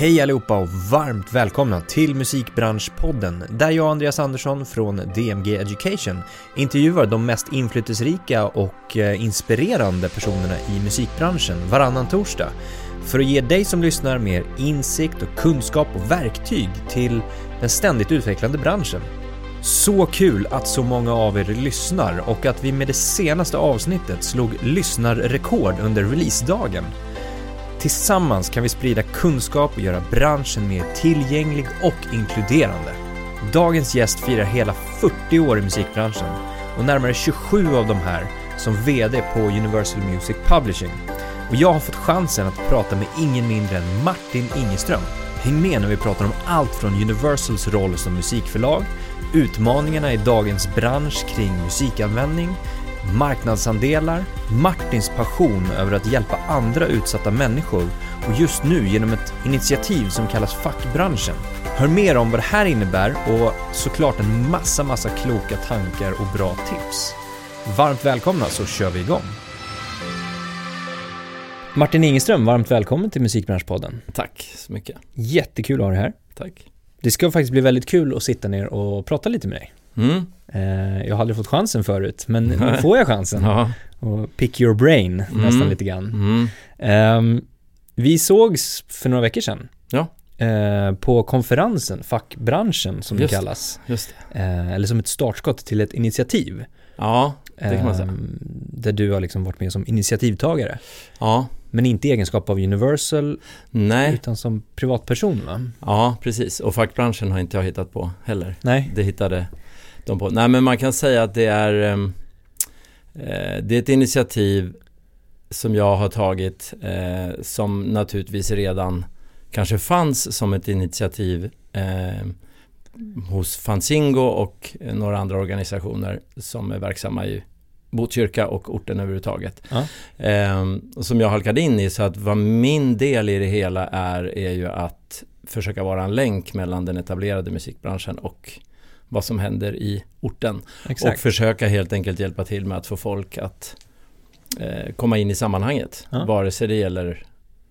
Hej allihopa och varmt välkomna till Musikbranschpodden där jag och Andreas Andersson från DMG Education intervjuar de mest inflytelserika och eh, inspirerande personerna i musikbranschen varannan torsdag för att ge dig som lyssnar mer insikt och kunskap och verktyg till den ständigt utvecklande branschen. Så kul att så många av er lyssnar och att vi med det senaste avsnittet slog lyssnarrekord under releasedagen. Tillsammans kan vi sprida kunskap och göra branschen mer tillgänglig och inkluderande. Dagens gäst firar hela 40 år i musikbranschen och närmare 27 av de här som VD på Universal Music Publishing. Och jag har fått chansen att prata med ingen mindre än Martin Ingeström. Häng med när vi pratar om allt från Universals roll som musikförlag, utmaningarna i dagens bransch kring musikanvändning, marknadsandelar, Martins passion över att hjälpa andra utsatta människor och just nu genom ett initiativ som kallas Fackbranschen. Hör mer om vad det här innebär och såklart en massa, massa kloka tankar och bra tips. Varmt välkomna så kör vi igång. Martin Ingeström, varmt välkommen till Musikbranschpodden. Tack så mycket. Jättekul att ha dig här. Tack. Det ska faktiskt bli väldigt kul att sitta ner och prata lite med dig. Mm. Eh, jag har aldrig fått chansen förut, men nu får jag chansen. Ja. Och pick your brain Mm. nästan lite grann. Mm. Ehm, vi sågs för några veckor sedan. Ja. Eh, på konferensen, fackbranschen som Just det det. kallas. Just det. Eh, eller som ett startskott till ett initiativ. Ja, det kan man säga. Ehm, där du har liksom varit med som initiativtagare. Ja. Men inte i egenskap av Universal, Nej. utan som privatperson va? Ja, precis. Och fackbranschen har inte jag hittat på heller. Nej. Det hittade de på. Nej, men man kan säga att det är ehm, eh, Det är ett initiativ som jag har tagit eh, som naturligtvis redan kanske fanns som ett initiativ eh, hos Fanzingo och några andra organisationer som är verksamma i Botkyrka och orten överhuvudtaget. Ja. Ehm, och som jag halkade in i så att vad min del i det hela är är ju att försöka vara en länk mellan den etablerade musikbranschen och vad som händer i orten. Och Exakt. försöka helt enkelt hjälpa till med att få folk att eh, komma in i sammanhanget. Ja. Vare sig det gäller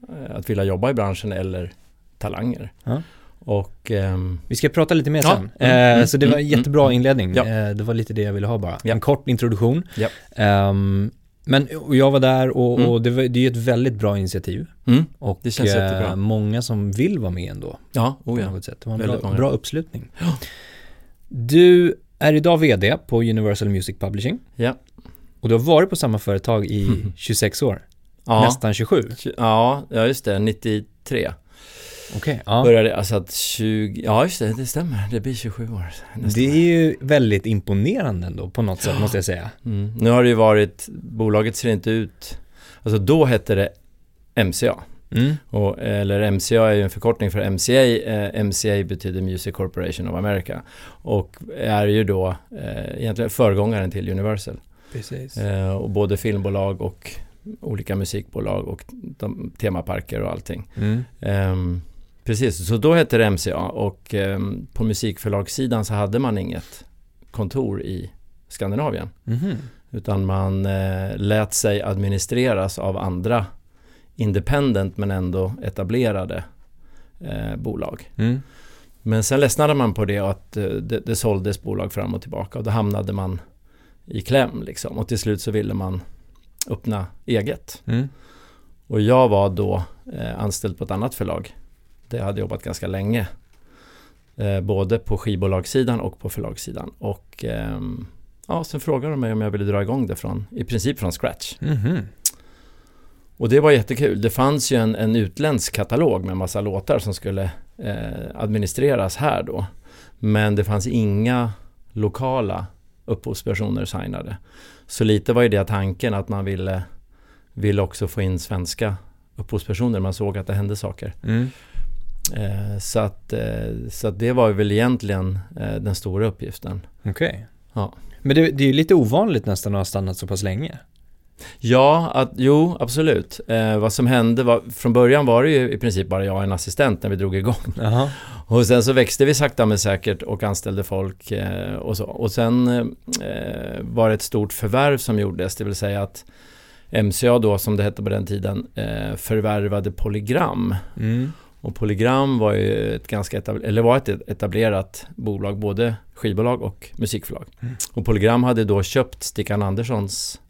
eh, att vilja jobba i branschen eller talanger. Ja. Och ehm, Vi ska prata lite mer Ja. sen. Mm, Eh, mm, så det var en mm, jättebra mm. inledning. Ja. Eh, det var lite det jag ville ha bara. En kort introduktion. Ehm, men och jag var där och, Mm. och det, var, det är ju ett väldigt bra initiativ. mm, Och Det känns eh, jättebra. många som vill vara med ändå. ja, På oh ja. något sätt. Det var en bra, bra uppslutning. Du är idag VD på Universal Music Publishing. Ja. Och du har varit på samma företag i Mm. 26 år. Ja. Nästan 27. Ja, ja just det, 93 Okej, ja. började alltså att 20, ja just det, det stämmer, det blir 27 år nästan. Det är ju väldigt imponerande ändå på något sätt måste jag säga. Mm. Nu har det ju varit, bolaget ser inte ut, alltså då hette det MCA. Mm. Och, eller MCA är ju en förkortning för MCA. Eh, MCA betyder Music Corporation of America. Och är ju då eh, egentligen föregångaren till Universal. Precis. Eh, och både filmbolag och olika musikbolag och de, temaparker och allting. Mm. Ehm, precis, så då hette det MCA och ehm, på musikförlagssidan så hade man inget kontor i Skandinavien. Mhm. Utan man eh, lät sig administreras av andra independent men ändå etablerade eh, bolag. Mm. Men sen ledsnade man på det och att eh, det, det såldes bolag fram och tillbaka och då hamnade man i kläm liksom. Och till slut så ville man öppna eget. Mm. Och jag var då eh, anställd på ett annat förlag. Jag hade jobbat ganska länge. Eh, både på skivbolagssidan och på förlagssidan. Och ehm, ja, sen frågade de mig om jag ville dra igång det från, i princip från scratch. Mhm. Och det var jättekul. Det fanns ju en, en utländsk katalog med massa låtar som skulle eh, administreras här då. Men det fanns inga lokala upphovspersoner signade. Så lite var ju det tanken att man ville, ville också få in svenska upphovspersoner. Man såg att det hände saker. Mm. Eh, så, att, eh, så att det var väl egentligen eh, den stora uppgiften. Okej. Ja. Men det, det är ju lite ovanligt nästan att ha stannat så pass länge. Ja, att, jo absolut. Eh, vad som hände var, från början var det ju i princip bara jag och en assistent när vi drog igång. Jaha. Och sen så växte vi sakta men säkert och anställde folk eh, och så. Och sen eh, var det ett stort förvärv som gjordes, det vill säga att MCA då, som det hette på den tiden, eh, förvärvade Polygram. Mm. Och Polygram var ju ett ganska etablerat, eller var ett etablerat bolag, både skivbolag och musikförlag. Mm. Och Polygram hade då köpt Stickan Anderssons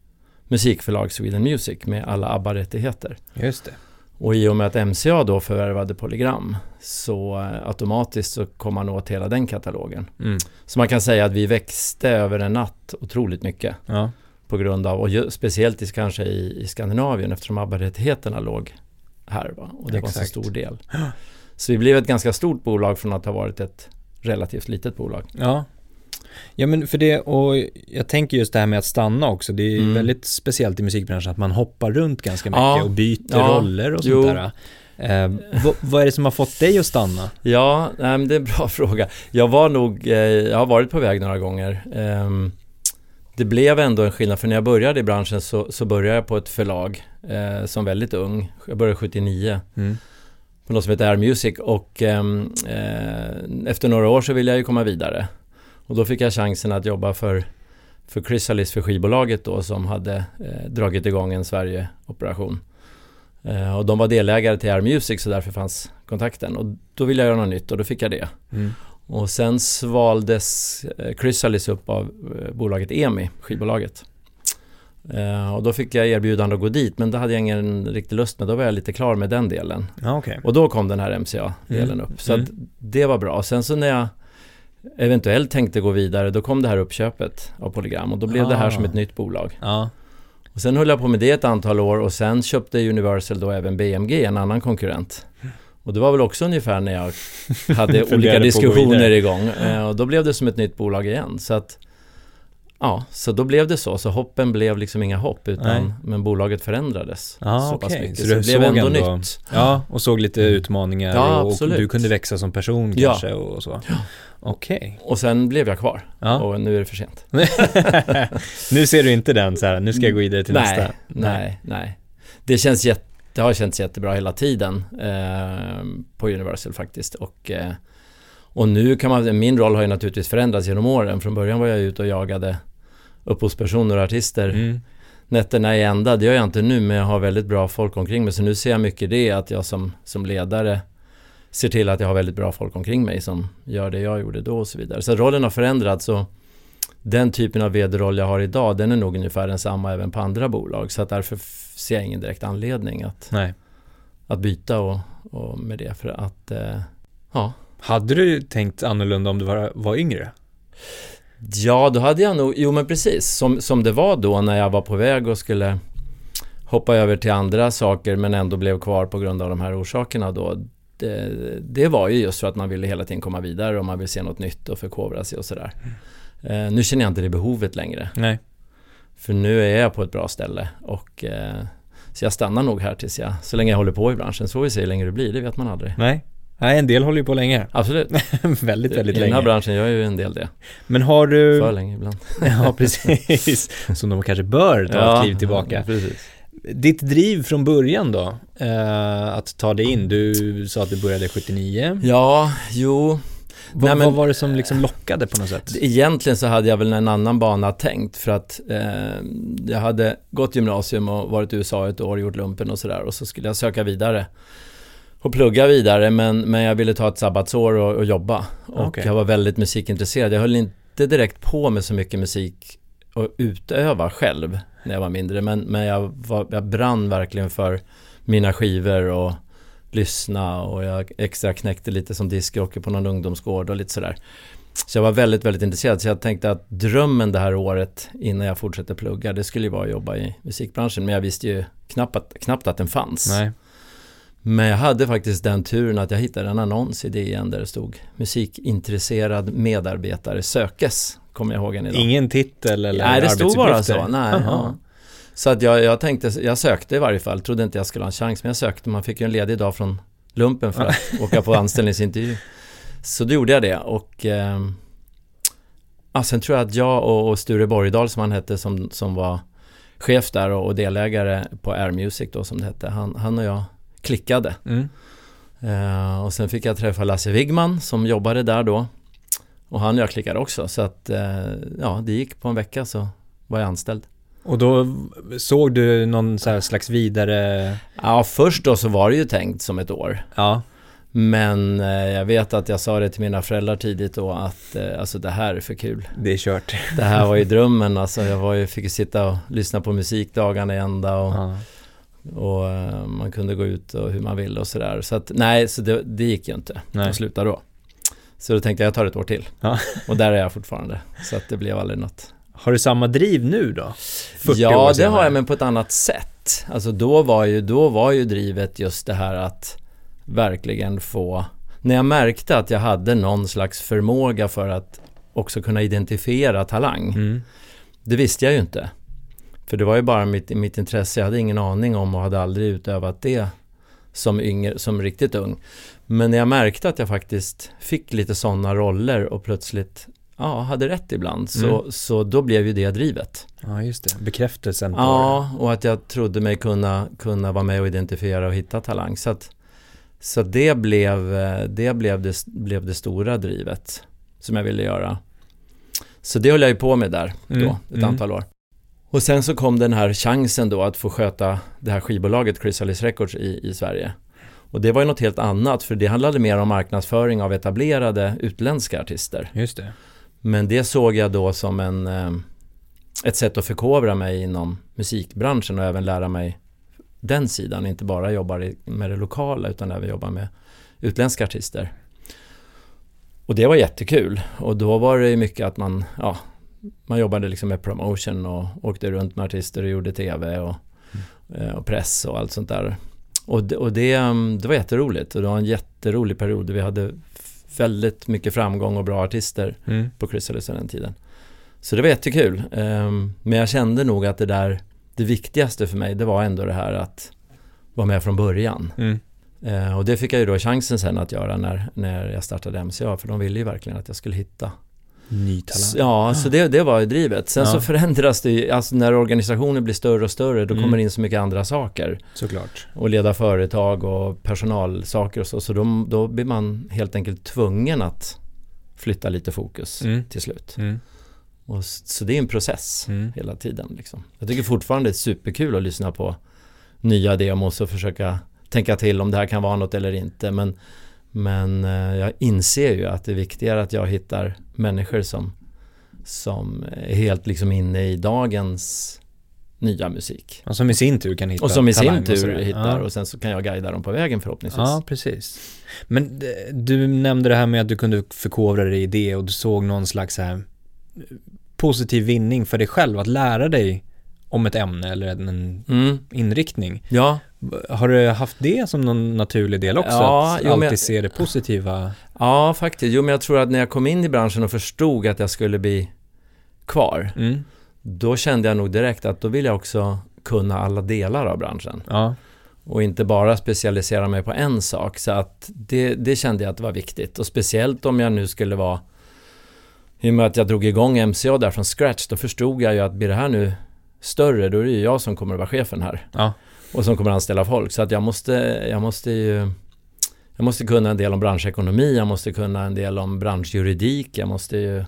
musikförlag Sweden Music med alla ABBA-rättigheter. Just det. Och i och med att MCA då förvärvade Polygram så eh, automatiskt så kom man åt hela den katalogen. Mm. Så man kan säga att vi växte över en natt otroligt mycket Ja. på grund av, och ju, speciellt i, kanske i, i Skandinavien eftersom ABBA-rättigheterna låg här va? och det var Exakt. en så stor del. Så vi blev ett ganska stort bolag från att ha varit ett relativt litet bolag. Ja. Ja men för det, och jag tänker just det här med att stanna också, det är Mm. väldigt speciellt i musikbranschen att man hoppar runt ganska mycket Ja. och byter Ja. roller och Jo. sånt där. Eh, vad, vad är det som har fått dig att stanna? Ja, nej, det är en bra fråga. Jag var nog, eh, jag har varit på väg några gånger. Ehm, det blev ändå en skillnad, för när jag började i branschen så, så började jag på ett förlag eh, som väldigt ung. Jag började 79 Mm. på något som heter Air Music och ehm, eh, efter några år så ville jag ju komma vidare. Och då fick jag chansen att jobba för, för Chrysalis, för skivbolaget då som hade eh, dragit igång en Sverige-operation. Eh, och de var delägare till Air Music så därför fanns kontakten. Och då ville jag göra något nytt och då fick jag det. Mm. Och sen svaldes eh, Chrysalis upp av eh, bolaget EMI, skivbolaget. Eh, och då fick jag erbjudande att gå dit men det hade jag ingen riktig lust med. Då var jag lite klar med den delen. Ja, okej. Och då kom den här MCA-delen Mm. upp. Så Mm. det var bra. Sen så när jag eventuellt tänkte gå vidare då kom det här uppköpet av Polygram och då blev det här Ah. som ett nytt bolag. Ja, Och sen höll jag på med det ett antal år och sen köpte Universal då även BMG, en annan konkurrent. Och det var väl också ungefär när jag hade olika diskussioner igång. Eh, Och då blev det som ett nytt bolag igen. Så att, ja, så då blev det så. Så hoppen blev liksom inga hopp, Nej. utan, men bolaget förändrades Ja, så pass okej. mycket. Så Så, det blev ändå ändå- nytt. ja och såg lite utmaningar Ja, och, och du kunde växa som person Ja. kanske och så. Okej. Och sen blev jag kvar. Ja. Och nu är det för sent. nu ser du inte den så här, nu ska jag gå vidare till nej, nästa. nej, nej. Det känns jätte, det har känts jättebra hela tiden eh, på Universal faktiskt. Och, eh, och nu kan man, min roll har ju naturligtvis förändrats genom åren. Från början var jag ute och jagade upphovspersoner och artister Mm. nätterna i ända. Det gör jag inte nu men jag har väldigt bra folk omkring mig. Så nu ser jag mycket det att jag som, som ledare ser till att jag har väldigt bra folk omkring mig som gör det jag gjorde då och så vidare. Så rollen har förändrats och den typen av vd-roll jag har idag den är nog ungefär densamma även på andra bolag. Så att därför ser jag ingen direkt anledning att, Nej. att byta och, och med det. För att, eh, ja. Hade du tänkt annorlunda om du var, var yngre? Ja, då hade jag nog, jo men precis, som, som det var då när jag var på väg och skulle hoppa över till andra saker men ändå blev kvar på grund av de här orsakerna då. Det, det var ju just för att man ville hela tiden komma vidare och man vill se något nytt och förkovra sig och sådär. Eh, nu känner jag inte det behovet längre. Nej. För nu är jag på ett bra ställe och eh, så jag stannar nog här tills jag, så länge jag håller på i branschen. Så vi se hur länge det blir, det vet man aldrig. Nej. Nej, en del håller ju på länge. Absolut. väldigt, väldigt I den här länge. branschen gör ju en del det. Men har du... För länge ibland. Ja, precis. Som de kanske bör ta ett kliv tillbaka. Precis. Ditt driv från början då? Eh, att ta dig in. Du sa att du började 79. Ja, jo. Vad, Nej, men- vad var det som liksom lockade på något sätt? Egentligen så hade jag väl en annan bana tänkt för att eh, jag hade gått gymnasium och varit i USA ett år, gjort lumpen och sådär och så skulle jag söka vidare och plugga vidare men, men jag ville ta ett sabbatsår och, och jobba och Okej. jag var väldigt musikintresserad. Jag höll inte direkt på med så mycket musik och utöva själv när jag var mindre men, men jag, var, jag brann verkligen för mina skivor och lyssna och jag extra knäckte lite som discjockey på någon ungdomsgård och lite sådär. Så jag var väldigt, väldigt intresserad. Så jag tänkte att drömmen det här året innan jag fortsatte plugga, det skulle ju vara att jobba i musikbranschen. Men jag visste ju knappt att, knappt att den fanns. Nej. Men jag hade faktiskt den turen att jag hittade en annons i DN där det stod musikintresserad medarbetare sökes. Kommer jag ihåg än idag. Ingen titel eller Nej, det stod bara så. Nej, Jaha. ja. Så att jag, jag tänkte, jag sökte i varje fall. Trodde inte jag skulle ha en chans, men jag sökte. Man fick ju en ledig dag från lumpen för att åka på anställningsintervju. Så då gjorde jag det och ehm, ja, sen tror jag att jag och, och Sture Borgdahl som han hette som, som var chef där och, och delägare på Air Music då som det hette. Han, han och jag klickade. Mm. Eh, och sen fick jag träffa Lasse Wigman som jobbade där då. Och han och jag klickade också. Så att eh, ja, det gick på en vecka så var jag anställd. Och då såg du någon så slags vidare... Ja, först då så var det ju tänkt som ett år. Ja. Men eh, jag vet att jag sa det till mina föräldrar tidigt då att eh, alltså det här är för kul. Det är kört. Det här var ju drömmen alltså. Jag var ju, fick ju sitta och lyssna på musik dagarna i ända och, Ja. Och eh, man kunde gå ut och hur man ville och sådär. Så att nej, så det, det gick ju inte Nej. att sluta då. Så då tänkte jag jag tar ett år till. Ja. Och där är jag fortfarande. Så att det blev aldrig något. Har du samma driv nu då? 40 ja, år det har jag men på ett annat sätt. Alltså då var ju, då var ju drivet just det här att verkligen få... När jag märkte att jag hade någon slags förmåga för att också kunna identifiera talang. Mm. Det visste jag ju inte. För det var ju bara mitt, mitt intresse. Jag hade ingen aning om och hade aldrig utövat det som, yngre, som riktigt ung. Men när jag märkte att jag faktiskt fick lite sådana roller och plötsligt ja, hade rätt ibland. Så, Mm. så då blev ju det drivet. Ja, just det. Bekräftelsen på Ja, och att jag trodde mig kunna, kunna vara med och identifiera och hitta talang. Så, att, så att det, blev, eh, det, blev det blev det stora drivet som jag ville göra. Så det höll jag ju på med där då, Mm, ett mm. antal år. Och sen så kom den här chansen då att få sköta det här skivbolaget Chrysalis Records i, i Sverige. Och det var ju något helt annat för det handlade mer om marknadsföring av etablerade utländska artister. Just det. Men det såg jag då som en, eh, ett sätt att förkovra mig inom musikbranschen och även lära mig den sidan. Inte bara jobba med det lokala utan även jobba med utländska artister. Och det var jättekul. Och då var det ju mycket att man, ja, man jobbade liksom med promotion och åkte runt med artister och gjorde tv och, eh, och press och allt sånt där. Och, det, och det, mm, det var jätteroligt och det var en jätterolig period. Vi hade väldigt mycket framgång och bra artister Mm. på Chrysalis den tiden. Så det var jättekul. Ehm, Men jag kände nog att det där, det viktigaste för mig, det var ändå det här att vara med från början. Mm. Eh, Och det fick jag ju då chansen sen att göra när, när jag startade MCA, för de ville ju verkligen att jag skulle hitta. Ny talang. Ja, så det, det var ju drivet. Sen Ja. så förändras det ju, alltså när organisationen blir större och större, då Mm. kommer det in så mycket andra saker. Såklart. Och leda företag och personalsaker och så, så då, då blir man helt enkelt tvungen att flytta lite fokus Mm. till slut. Mm. Och så det är en process Mm. hela tiden. Liksom. Jag tycker fortfarande det är superkul att lyssna på nya demos och försöka tänka till om det här kan vara något eller inte. Men, men eh, jag inser ju att det är viktigare att jag hittar människor som, som är helt liksom inne i dagens nya musik. Och som i sin tur kan hitta Och som i sin tur sådär. hittar Ja. och sen så kan jag guida dem på vägen förhoppningsvis. Ja, precis. Men eh, du nämnde det här med att du kunde förkovra dig i det och du såg någon slags här eh, positiv vinning för dig själv att lära dig om ett ämne eller en Mm. inriktning. Ja, Har du haft det som någon naturlig del också? Ja, att jo, alltid jag- se det positiva? ja, faktiskt. Jo, men jag tror att när jag kom in i branschen och förstod att jag skulle bli kvar, Mm. då kände jag nog direkt att då vill jag också kunna alla delar av branschen. Ja. Och inte bara specialisera mig på en sak. Så att det, det kände jag att det var viktigt. Och speciellt om jag nu skulle vara... I och med att jag drog igång MCA där från scratch, då förstod jag ju att blir det här nu större, då är det ju jag som kommer att vara chefen här. Ja. Och som kommer att anställa folk. Så att jag måste, jag måste ju... Jag måste kunna en del om branschekonomi, jag måste kunna en del om branschjuridik, jag måste ju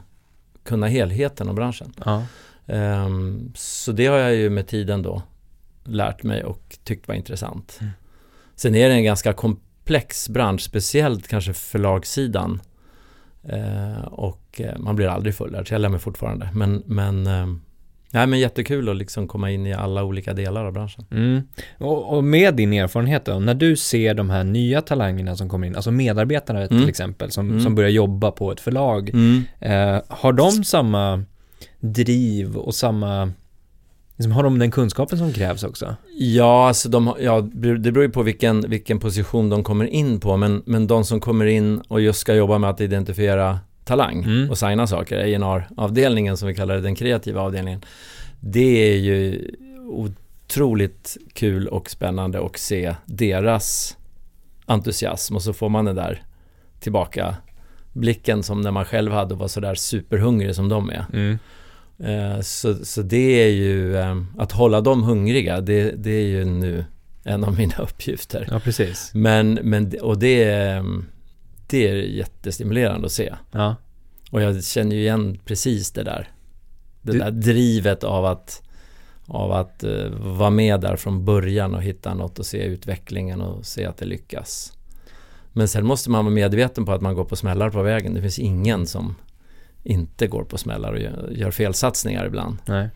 kunna helheten om branschen. Ja. Ehm, så det har jag ju med tiden då lärt mig och tyckt var intressant. Mm. Sen är det en ganska komplex bransch, speciellt kanske förlagssidan. Eh, och eh, man blir aldrig fullärd, så jag lär mig fortfarande. Men, men, ehm, nej, men jättekul att liksom komma in i alla olika delar av branschen. Mm. Och, och med din erfarenhet då, när du ser de här nya talangerna som kommer in, alltså medarbetare till Mm. exempel, som, Mm. som börjar jobba på ett förlag, eh, har de samma driv och samma, liksom, har de den kunskapen som krävs också? Ja, alltså de, ja, det beror ju på vilken, vilken position de kommer in på. Men, men de som kommer in och just ska jobba med att identifiera talang Mm. och signa saker, A&R-avdelningen som vi kallar det, den kreativa avdelningen. Det är ju otroligt kul och spännande att se deras entusiasm och så får man den där tillbaka blicken som när man själv hade och var sådär superhungrig som de är. Mm. Eh, Så, så det är ju, eh, att hålla dem hungriga, det, det är ju nu en av mina uppgifter. Ja, precis. Men, men och det är, det är jättestimulerande att se. Ja. Och jag känner ju igen precis det där. Det Du- där drivet av att, av att eh, vara med där från början och hitta något och se utvecklingen och se att det lyckas. Men sen måste man vara medveten på att man går på smällar på vägen. Det finns ingen som inte går på smällar och gör, gör felsatsningar ibland. Nej.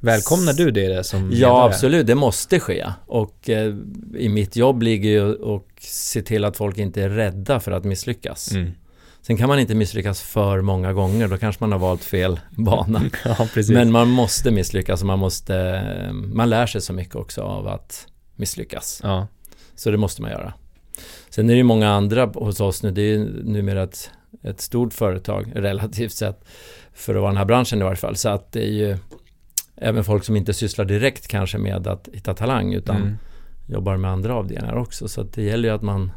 Välkomnar du det som Ja, ledare? absolut. Det måste ske. Och eh, i mitt jobb ligger ju att se till att folk inte är rädda för att misslyckas. Mm. Sen kan man inte misslyckas för många gånger. Då kanske man har valt fel bana. Ja. Men man måste misslyckas och man måste... Man lär sig så mycket också av att misslyckas. ja. Så det måste man göra. Sen är det ju många andra hos oss nu. Det är ju numera ett, ett stort företag relativt sett. För att vara den här branschen i varje fall. Så att det är ju även folk som inte sysslar direkt kanske med att hitta talang utan Mm. jobbar med andra avdelningar också. Så det gäller ju att man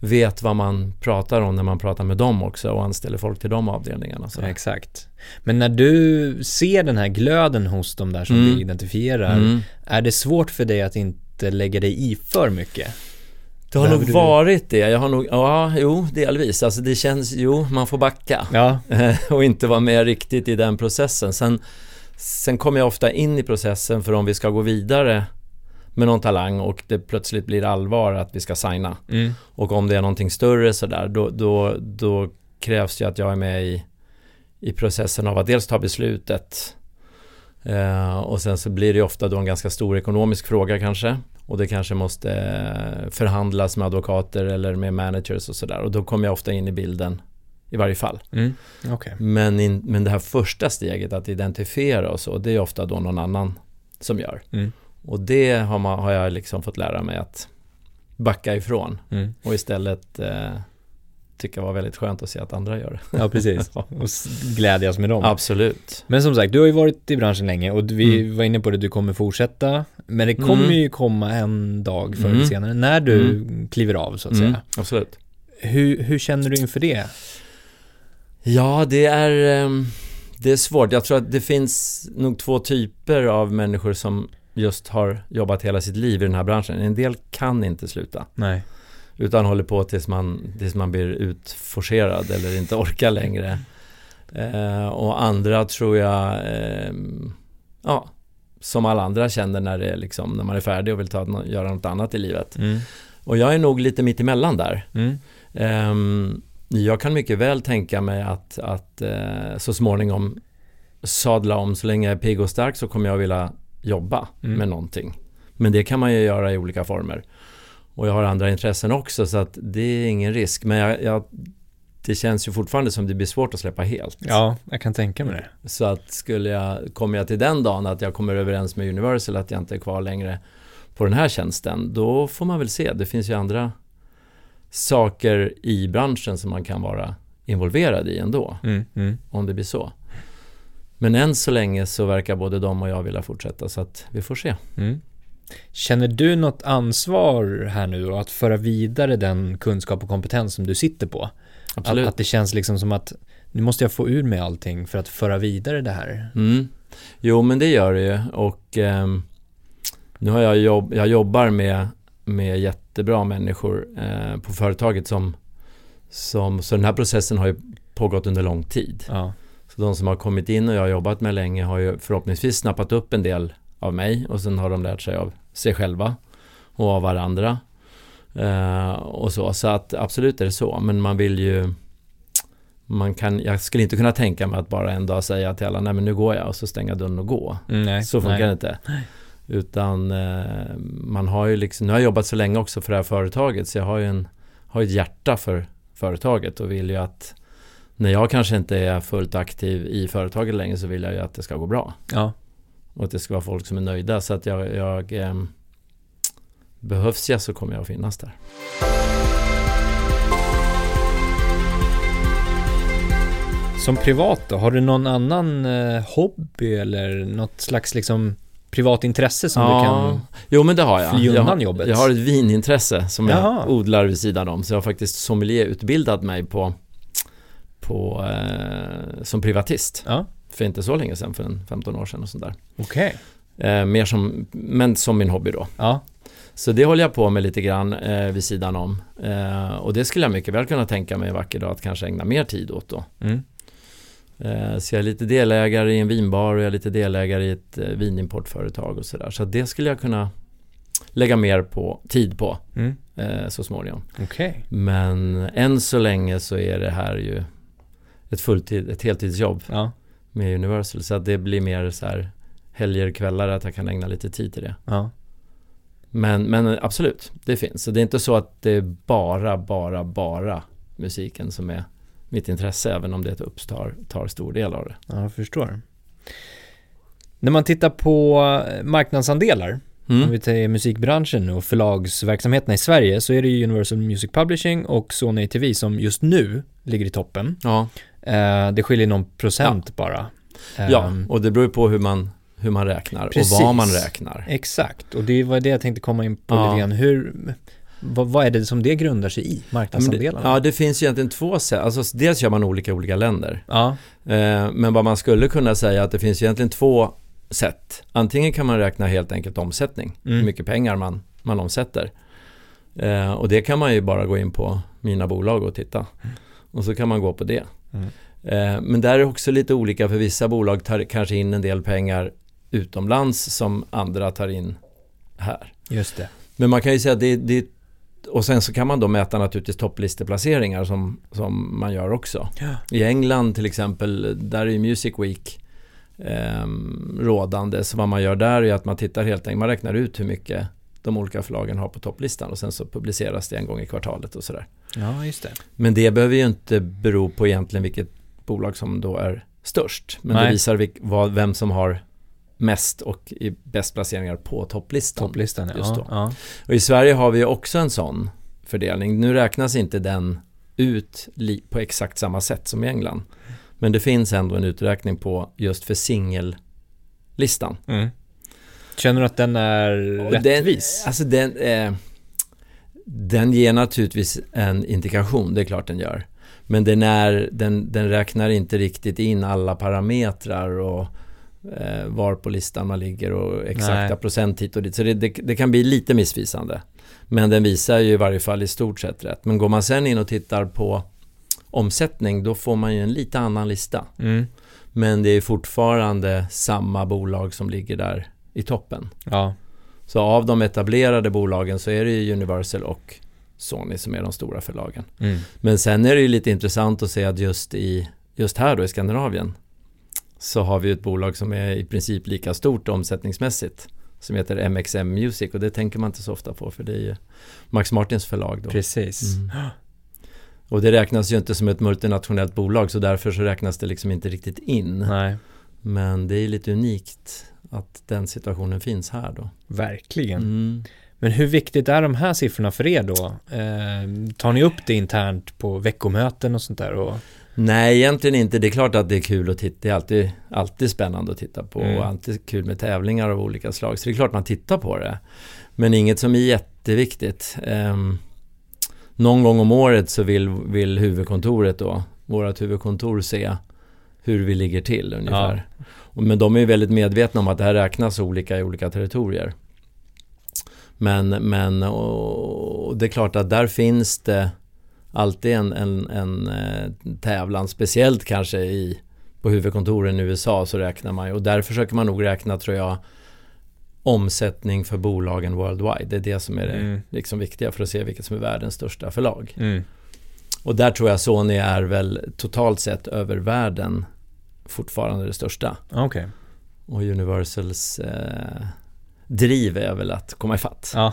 vet vad man pratar om när man pratar med dem också och anställer folk till de avdelningarna. Ja, exakt. Men när du ser den här glöden hos de där som Mm. du identifierar, Mm. är det svårt för dig att inte lägga dig i för mycket? Det har Behöver nog du- varit det. Jag har nog, ja, jo, delvis. Alltså det känns, jo, man får backa. Ja. och inte vara med riktigt i den processen. Sen, sen kommer jag ofta in i processen för om vi ska gå vidare med någon talang och det plötsligt blir allvar att vi ska signa. Mm. Och om det är någonting större sådär, då, då, då krävs det att jag är med i, i processen av att dels ta beslutet eh, och sen så blir det ofta då en ganska stor ekonomisk fråga kanske. Och det kanske måste eh, förhandlas med advokater eller med managers och sådär. Och då kommer jag ofta in i bilden i varje fall. Mm. Okej. Men, in, men det här första steget att identifiera och så, det är ofta då någon annan som gör. Mm. Och det har, man, har jag liksom fått lära mig att backa ifrån Mm. och istället eh, tycka var väldigt skönt att se att andra gör det. Ja, precis. Och glädjas med dem. Absolut. Men som sagt, du har ju varit i branschen länge och vi Mm. var inne på det, du kommer fortsätta. Men det kommer Mm. ju komma en dag förr eller Mm. senare när du kliver av så att Mm, säga. absolut. Hur, hur känner du inför det? Ja, det är, ehm, det är svårt. Jag tror att det finns nog två typer av människor som just har jobbat hela sitt liv i den här branschen. En del kan inte sluta. Nej. Utan håller på tills man, tills man blir utforcerad eller inte orkar längre. Eh, och andra tror jag, eh, ja, som alla andra känner när, det är liksom, när man är färdig och vill ta, göra något annat i livet. Mm. Och jag är nog lite mitt emellan där. Mm. Ehm, jag kan mycket väl tänka mig att, att eh, så småningom sadla om. Så länge jag är pigg och stark så kommer jag vilja jobba Mm. med någonting. Men det kan man ju göra i olika former. Och jag har andra intressen också så att det är ingen risk. Men jag, jag, det känns ju fortfarande som det blir svårt att släppa helt. Ja, jag kan tänka mig det. Så att skulle jag, kommer jag till den dagen att jag kommer överens med Universal att jag inte är kvar längre på den här tjänsten, då får man väl se. Det finns ju andra saker i branschen som man kan vara involverad i ändå, Mm. Mm. om det blir så. Men än så länge så verkar både de och jag vilja fortsätta, så att vi får se. Mm. Känner du något ansvar här nu då, att föra vidare den kunskap och kompetens som du sitter på? Att, Absolut. att det känns liksom som att nu måste jag få ur mig allting för att föra vidare det här. Mm. Jo, men det gör det ju. Och ehm, nu har jag jobb, jag jobbar med, med jättebra människor eh, på företaget som, som, så den här processen har ju pågått under lång tid. Ja. Så de som har kommit in och jag har jobbat med länge har ju förhoppningsvis snappat upp en del av mig och sen har de lärt sig av sig själva och av varandra. Eh, och så, så att absolut är det så, men man vill ju man kan, jag skulle inte kunna tänka mig att bara en dag säga till alla, nej men nu går jag och så stänga dörren och gå. Mm, nej. Så funkar nej. det inte. Utan eh, man har ju liksom, nu har jag jobbat så länge också för det här företaget så jag har ju en, har ett hjärta för företaget och vill ju att när jag kanske inte är fullt aktiv i företaget längre så vill jag ju att det ska gå bra. Ja. Och att det ska vara folk som är nöjda så att jag, jag eh, behövs jag så kommer jag att finnas där. Som privat då, har du någon annan eh, hobby eller något slags liksom privat intresse som du kan... Jo men det har jag. fly undan jobbet? jag har ett vinintresse som Jaha. jag odlar vid sidan om. Så jag har faktiskt sommelierutbildat mig på, på, eh, som privatist. Ja, För inte så länge sedan, för en 15 år sedan och sånt där. okej. Eh, mer som, men som min hobby då. Ja. Så det håller jag på med lite grann eh, vid sidan om. Eh, och det skulle jag mycket väl kunna tänka mig en vacker dag att kanske ägna mer tid åt då. Mm. Eh, Så jag är lite delägare i en vinbar och jag är lite delägare i ett eh, vinimportföretag och sådär. Så det skulle jag kunna lägga mer på tid på Mm. eh, så småningom. Okej. Men än så länge så är det här ju ett fulltid, ett heltidsjobb Ja. med Universal. Så att det blir mer så här helger, kvällar att jag kan ägna lite tid till det. Ja. Men, men absolut, det finns. Så det är inte så att det är bara, bara, bara musiken som är mitt intresse, även om det upptar tar stor del av det. Ja, jag förstår. När man tittar på eh, marknadsandelar, Mm. om vi tar musikbranschen och förlagsverksamheterna i Sverige, så är det Universal Music Publishing och Sony TV som just nu ligger i toppen. Ja, Eh, det skiljer någon procent bara. ja, Ehm, och det beror ju på hur man, hur man räknar Precis. och vad man räknar. Exakt, och det var det jag tänkte komma in på Ja. lite grann. Hur, vad, vad är det som det grundar sig i, marknadsandelarna? ja, det finns egentligen två sätt. Alltså, dels gör man olika i olika länder. Ja, Eh, men vad man skulle kunna säga är att det finns egentligen två sätt. Antingen kan man räkna helt enkelt omsättning, Mm. hur mycket pengar man, man omsätter. Eh, och det kan man ju bara gå in på mina bolag och titta. Och så kan man gå på det. Mm. Eh, men där är det också lite olika för vissa bolag tar kanske in en del pengar utomlands som andra tar in här. just det. Men man kan ju säga att det, det och sen så kan man då mäta naturligtvis topplisteplaceringar som, som man gör också. Ja. I England till exempel, där är Music Week ehm, rådande. Så vad man gör där är att man tittar helt enkelt, man räknar ut hur mycket de olika förlagen har på topplistan och sen så publiceras det en gång i kvartalet och sådär. Ja, just det. Men det behöver ju inte bero på egentligen vilket bolag som då är störst. Men Nej. det visar vilk, vad, vem som har mest och i bäst placeringar på topplistan. Topplistan, ja. Just då. ja. Och i Sverige har vi också en sån fördelning. Nu räknas inte den ut på exakt samma sätt som i England. Men det finns ändå en uträkning på just för singellistan. Mm. Känner du att den är Och rättvis? Den, alltså den, eh, den ger naturligtvis en indikation, det är klart den gör. Men den, är, den, den räknar inte riktigt in alla parametrar och eh, var på listan man ligger och exakta Nej. procent hit och dit. Så det, det, det kan bli lite missvisande. Men den visar ju i varje fall i stort sett rätt. Men går man sen in och tittar på omsättning, då får man ju en lite annan lista. Mm. Men det är fortfarande samma bolag som ligger där i toppen. Ja, Så av de etablerade bolagen så är det ju Universal och Sony som är de stora förlagen. mm. Men sen är det ju lite intressant att se att just, i, just här då i Skandinavien så har vi ett bolag som är i princip lika stort omsättningsmässigt som heter MXM Music och det tänker man inte så ofta på för det är ju Max Martins förlag då. precis. Mm. Och det räknas ju inte som ett multinationellt bolag så därför så räknas det liksom inte riktigt in. Nej, Men det är lite unikt att den situationen finns här då. verkligen. Mm. Men hur viktigt är de här siffrorna för er då? Eh, tar ni upp det internt på veckomöten och sånt där? Och... Nej, egentligen inte. Det är klart att det är kul att titta. Det är alltid, alltid spännande att titta på Mm. och alltid kul med tävlingar av olika slag. Så det är klart man tittar på det. Men inget som är jätteviktigt. Um, någon gång om året så vill, vill huvudkontoret då, vårt huvudkontor se hur vi ligger till ungefär. Och, men de är väldigt medvetna om att det här räknas olika i olika territorier. Men, men och, och det är klart att där finns det alltid en, en, en eh, tävlan, speciellt kanske i, på huvudkontoren i USA så räknar man ju och där försöker man nog räkna tror jag omsättning för bolagen worldwide. Det är det som är det Mm. liksom viktiga för att se vilket som är världens största förlag. Mm. Och där tror jag Sony är väl totalt sett över världen fortfarande det största. Okej. Och Universals eh, driv är väl att komma ifatt. Ja.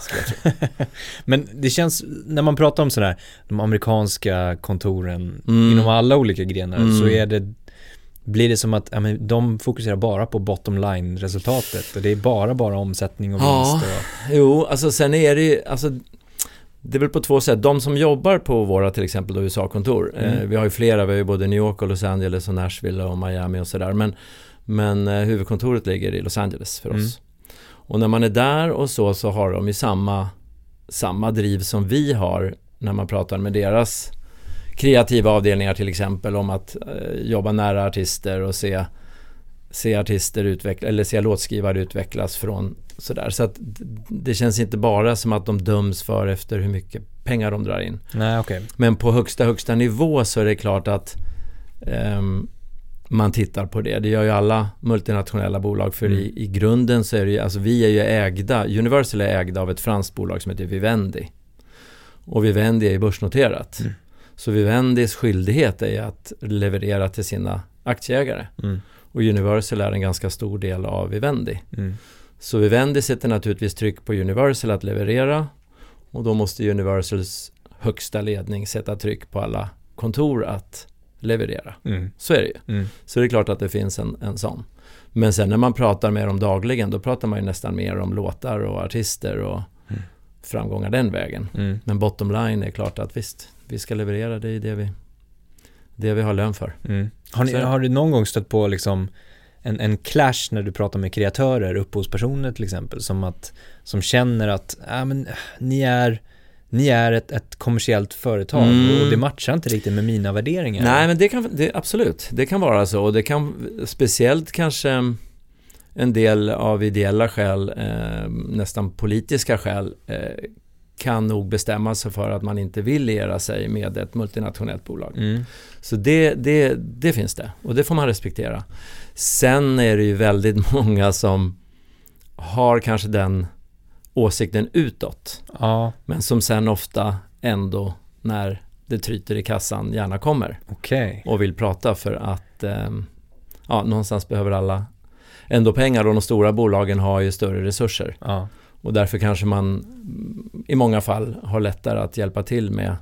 Men det känns, när man pratar om sådär, de amerikanska kontoren Mm. inom alla olika grenar Mm. så är det blir det som att ja, men de fokuserar bara på bottom line resultatet och det är bara bara omsättning och Ja. vinst och, Jo, alltså sen är det ju, alltså det är väl på två sätt. De som jobbar på våra till exempel USA-kontor. Mm. Eh, vi har ju flera, vi har ju både New York och Los Angeles och Nashville och Miami och sådär. Men, men eh, huvudkontoret ligger i Los Angeles för oss. Och när man är där och så, så har de ju samma, samma driv som vi har när man pratar med deras kreativa avdelningar till exempel om att eh, jobba nära artister och se, se artister utveckla, eller se låtskrivare utvecklas från sådär. Så att det känns inte bara som att de döms för efter hur mycket pengar de drar in. nej okej. Men på högsta, högsta nivå så är det klart att ehm, man tittar på det. Det gör ju alla multinationella bolag för Mm. i, i grunden så är det ju, alltså vi är ju ägda, Universal är ägda av ett franskt bolag som heter Vivendi. Och Vivendi är ju börsnoterat. Mm. Så Vivendis skyldighet är att leverera till sina aktieägare. Mm. Och Universal är en ganska stor del av Vivendi. Mm. Så Vivendi sätter naturligtvis tryck på Universal att leverera och då måste Universals högsta ledning sätta tryck på alla kontor att leverera. Mm. Så är det ju. Mm. Så det är klart att det finns en, en sån. Men sen när man pratar med dem dagligen då pratar man ju nästan mer om låtar och artister och Mm. framgångar den vägen. Mm. Men bottom line är klart att visst, vi ska leverera, det är det vi, det vi har lön för. Mm. Har, ni, har du någon gång stött på liksom en, en clash när du pratar med kreatörer, upphovspersoner till exempel, som, att, som känner att äh, men, ni är, ni är ett, ett kommersiellt företag Mm. och det matchar inte riktigt med mina värderingar. Nej, men det kan, det, absolut, det kan vara så. Och det kan speciellt kanske en del av ideella skäl, eh, nästan politiska skäl, eh, kan nog bestämma sig för att man inte vill liera sig med ett multinationellt bolag. Mm. Så det, det, det finns det och det får man respektera. Sen är det ju väldigt många som har kanske den åsikten utåt. Ja, Men som sen ofta ändå när det tryter i kassan gärna kommer okej. och vill prata för att ehm, ja, någonstans behöver alla ändå pengar och de stora bolagen har ju större resurser. Ja. Och därför kanske man i många fall har lättare att hjälpa till med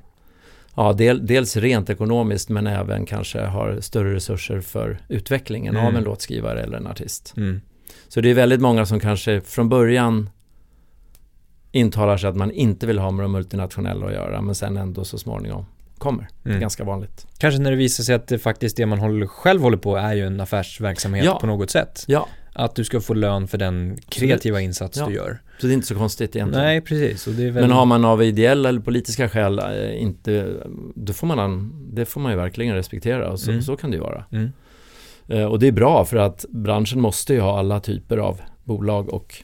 ja, del, dels rent ekonomiskt men även kanske har större resurser för utvecklingen Mm. av en låtskrivare eller en artist. Mm. Så det är väldigt många som kanske från början intalar sig att man inte vill ha med de multinationella att göra men sen ändå så småningom kommer. Mm. ganska vanligt. Kanske när det visar sig att det faktiskt det man håller, själv håller på är ju en affärsverksamhet Ja. på något sätt. Ja, Att du ska få lön för den kreativa insats Ja. du gör. så det är inte så konstigt egentligen. Nej, precis. Och det är väl... Men har man av ideella eller politiska skäl eh, inte, då får man, det får man ju verkligen respektera och så, Mm. så kan det ju vara. Mm. Eh, Och det är bra för att branschen måste ju ha alla typer av bolag och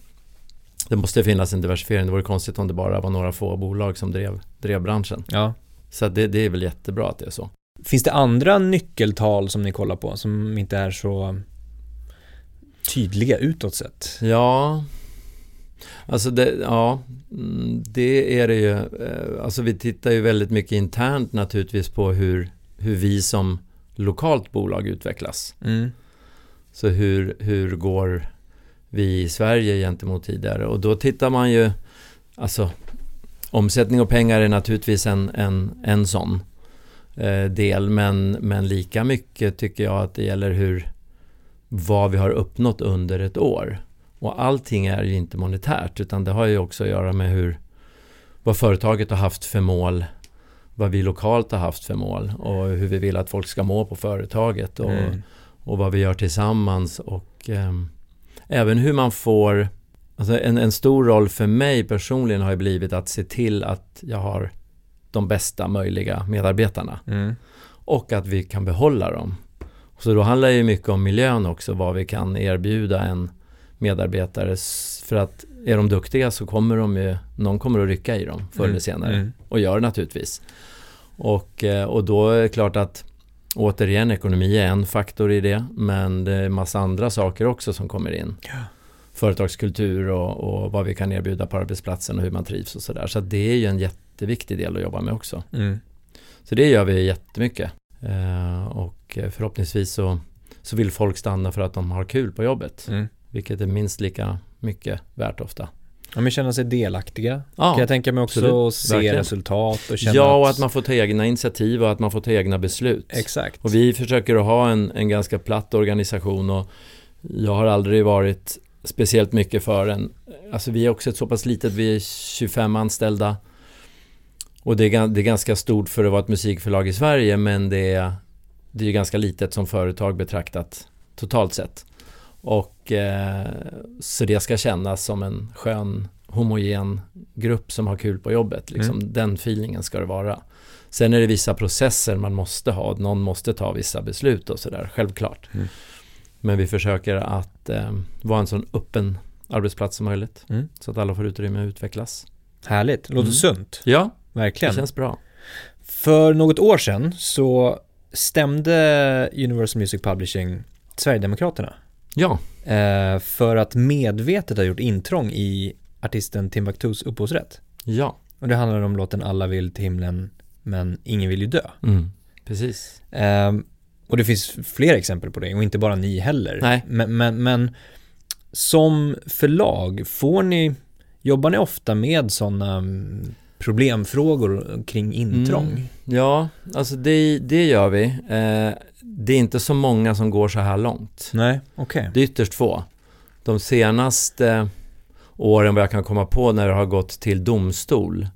det måste finnas en diversifiering. Det vore konstigt om det bara var några få bolag som drev, drev branschen. Ja. Så det, det är väl jättebra att det är så. Finns det andra nyckeltal som ni kollar på som inte är så tydliga utåt sett? Ja, alltså det, ja, mm, det är det ju. Eh, Alltså vi tittar ju väldigt mycket internt naturligtvis på hur, hur vi som lokalt bolag utvecklas. Mm. Så hur, hur går vi i Sverige gentemot tidigare? Och då tittar man ju, alltså omsättning och pengar är naturligtvis en, en, en sån eh, del, men, men lika mycket tycker jag att det gäller hur, vad vi har uppnått under ett år. Och allting är ju inte monetärt, utan det har ju också att göra med hur, vad företaget har haft för mål, vad vi lokalt har haft för mål och hur vi vill att folk ska må på företaget. Och, Mm. och vad vi gör tillsammans och ehm, även hur man får alltså en, en stor roll för mig personligen har ju blivit att se till att jag har de bästa möjliga medarbetarna Mm. och att vi kan behålla dem. Så då handlar det ju mycket om miljön också, vad vi kan erbjuda en medarbetare för att är de duktiga så kommer de ju, någon kommer att rycka i dem förr eller Mm. senare Mm. och gör naturligtvis. Och, eh, och då är det klart att återigen ekonomi är en faktor i det men det är massa andra saker också som kommer in. Ja. Företagskultur och, och vad vi kan erbjuda på arbetsplatsen och hur man trivs och sådär. Så det är ju en jätteviktig del att jobba med också. Mm. Så det gör vi jättemycket. Eh, och förhoppningsvis så, så vill folk stanna för att de har kul på jobbet. Mm. Vilket är minst lika mycket värt ofta. Ja, men känna sig delaktiga. Ja, Kan jag tänka mig också absolut. se Verkligen. resultat och känna ja och att man får ta egna initiativ och att man får ta egna beslut. Exakt. Och vi försöker att ha en, en ganska platt organisation och jag har aldrig varit speciellt mycket för en, alltså vi är också ett så pass litet, vi är 25 anställda och det är, det är ganska stort för att vara ett musikförlag i Sverige men det är, det är ganska litet som företag betraktat totalt sett. Och eh, så det ska kännas som en skön homogen grupp som har kul på jobbet. Liksom. Den feelingen ska det vara. Sen är det vissa processer man måste ha. Någon måste ta vissa beslut och sådär, självklart. Mm. Men vi försöker att eh, vara en sån öppen arbetsplats som möjligt. Mm. Så att alla får utrymme att utvecklas. Härligt. Låter Mm. sunt. Ja, det Verkligen. känns bra. För något år sedan så stämde Universal Music Publishing Sverigedemokraterna Ja, eh, för att medvetet ha gjort intrång i artisten Timbuktus upphovsrätt. ja, Och det handlar om låten Alla vill till himlen men ingen vill ju dö. mm. precis. Ehm, och det finns fler exempel på det och inte bara ni heller. Nej. Men, men, men som förlag, får ni, jobbar ni ofta med sådana problemfrågor kring intrång? Mm. Ja, alltså det, det gör vi. Eh, det är inte så många som går så här långt. Nej, okej. Det är ytterst få. De senaste åren vad jag kan komma på när det har gått till domstol.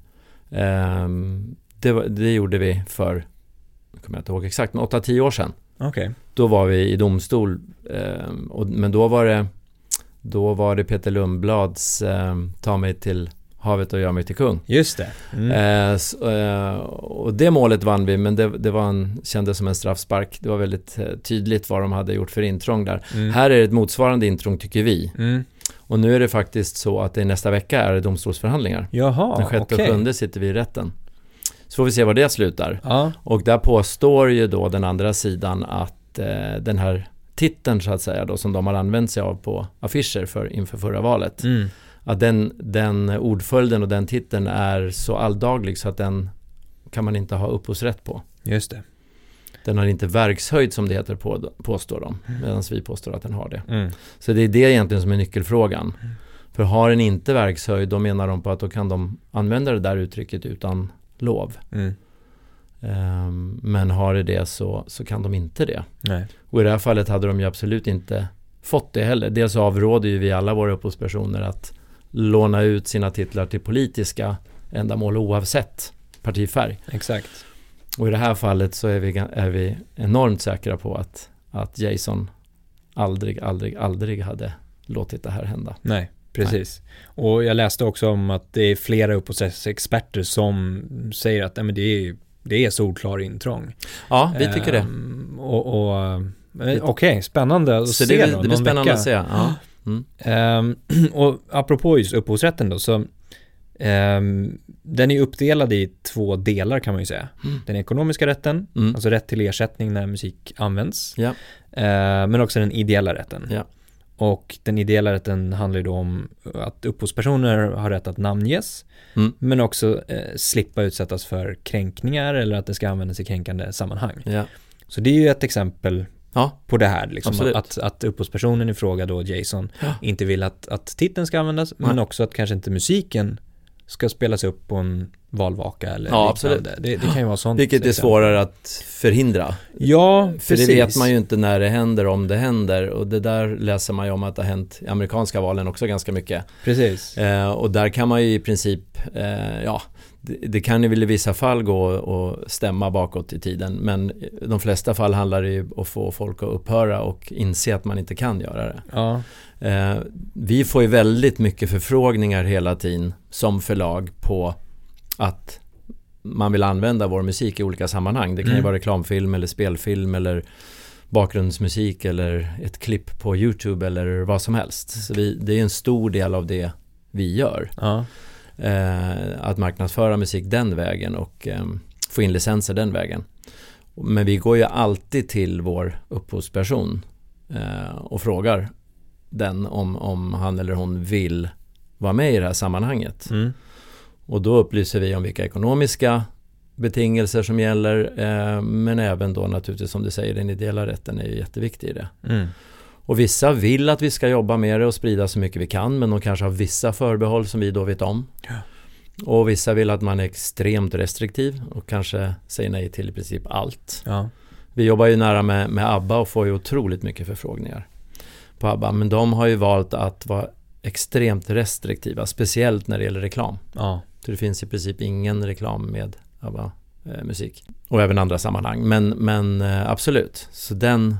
ehm, det, det gjorde vi för, jag kommer inte ihåg exakt, men 8-10 år sedan. Okej. Då var vi i domstol. ehm, och, men då var det då var det Peter Lundblads ehm, Ta mig till havet och gör mig till kung. Just det. Mm. Eh, s- eh, och det målet vann vi, men det, det var en, kändes som en straffspark. Det var väldigt eh, tydligt vad de hade gjort för intrång där. Mm. Här är det ett motsvarande intrång tycker vi. Mm. Och nu är det faktiskt så att det nästa vecka är det domstolsförhandlingar. Jaha, Den sjätte okej. och sjunde sitter vi i rätten. Så får vi se var det slutar. Ja, Och där påstår ju då den andra sidan att eh, den här titeln så att säga då som de har använt sig av på affischer för, inför förra valet. mm. Att den, den ordföljden och den titeln är så alldaglig så att den kan man inte ha upphovsrätt på. just det. Den har inte verkshöjd som det heter på, påstår de. Medan vi påstår att den har det. Mm. Så det är det egentligen som är nyckelfrågan. För har den inte verkshöjd då menar de på att då kan de använda det där uttrycket utan lov. Mm. Ehm, men har det det så, så kan de inte det. Nej. Och i det här fallet hade de ju absolut inte fått det heller. Dels avråder ju vi alla våra upphovspersoner att låna ut sina titlar till politiska ändamål oavsett partifärg. Exakt. Och i det här fallet så är vi, är vi enormt säkra på att, att Jason aldrig, aldrig, aldrig hade låtit det här hända. Nej, precis. Och jag läste också om att det är flera upphovsrättsexperter som säger att nej, det, är, det är solklar intrång. Ja, vi tycker det. Ehm, Och, och eh, okej, spännande att Så se det, då, det blir spännande vecka. att se. Ja. Mm. Ehm, och apropå just upphovsrätten då, så ehm, den är uppdelad i två delar kan man ju säga. Mm. Den ekonomiska rätten, Mm. alltså rätt till ersättning när musik används. Ja. Eh, men också den ideella rätten. Ja. Och den ideella rätten handlar ju då om att upphovspersoner har rätt att namnges, Mm. men också eh, slippa utsättas för kränkningar eller att det ska användas i kränkande sammanhang. Ja. Så det är ju ett exempel ja, på det här, liksom, Absolut. att, att upphovspersonen i fråga då, Jason, Ja. inte vill att, att titeln ska användas, men Nej. också att kanske inte musiken ska spelas upp på en valvaka eller Ja, liknande. Det, det kan ju vara sånt. vilket är exempel. svårare att förhindra. Ja, För precis. det vet man ju inte när det händer, om det händer. Och det där läser man ju om att det har hänt i amerikanska valen också ganska mycket. Precis. Eh, och där kan man ju i princip, eh, ja, det, kan ju väl i vissa fall gå och stämma bakåt i tiden. Men i de flesta fall handlar det ju om att få folk att upphöra och inse att man inte kan göra det. Ja, Eh, vi får ju väldigt mycket förfrågningar hela tiden som förlag på att man vill använda vår musik i olika sammanhang. Det kan ju Mm. vara reklamfilm eller spelfilm eller bakgrundsmusik eller ett klipp på YouTube eller vad som helst. Så vi, det är en stor del av det vi gör. ja, att marknadsföra musik den vägen och eh, få in licenser den vägen. Men vi går ju alltid till vår upphovsperson eh, och frågar den om, om han eller hon vill vara med i det här sammanhanget. mm. Och då upplyser vi om vilka ekonomiska betingelser som gäller eh, men även då naturligtvis som du säger den ideella rätten är ju jätteviktig i det. Mm. Och vissa vill att vi ska jobba med det och sprida så mycket vi kan men de kanske har vissa förbehåll som vi då vet om. Ja. Och vissa vill att man är extremt restriktiv och kanske säger nej till i princip allt. ja, Vi jobbar ju nära med, med ABBA och får ju otroligt mycket förfrågningar på ABBA. Men de har ju valt att vara extremt restriktiva, speciellt när det gäller reklam. ja, Så det finns i princip ingen reklam med ABBA-musik. Och även andra sammanhang. Men, men eh, absolut, så den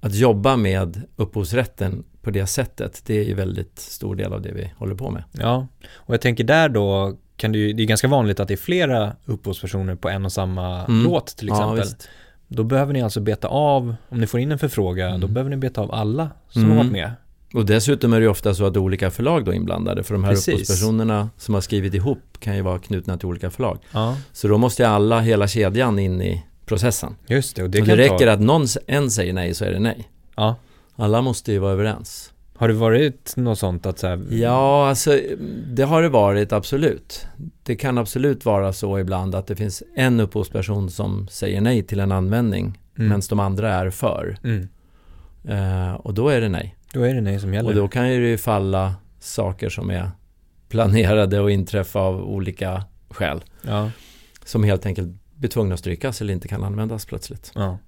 att jobba med upphovsrätten på det sättet, det är ju väldigt stor del av det vi håller på med. ja. Och jag tänker där då kan det ju, det är ganska vanligt att det är flera upphovspersoner på en och samma Mm. låt till Ja, exempel. visst. då behöver ni alltså beta av, om ni får in en förfrågan, Mm. då behöver ni beta av alla som Mm. har varit med. Och dessutom är det ju ofta så att olika förlag då är inblandade. För de här Precis. upphovspersonerna som har skrivit ihop kan ju vara knutna till olika förlag. Ja, Så då måste ju alla, hela kedjan in i processen. Just det, och det och det räcker ta... att någon en säger nej så är det nej. Ja. Alla måste ju vara överens. Har det varit något sånt att så här... Ja, alltså det har det varit absolut. Det kan absolut vara så ibland att det finns en upphovsperson som säger nej till en användning Mm. medan de andra är för. Mm. Eh, och då är det nej. Då är det nej som gäller. Och då kan ju det falla saker som är planerade och inträffa av olika skäl. Ja. Som helt enkelt blir tvungna att strykas eller inte kan användas plötsligt. ja.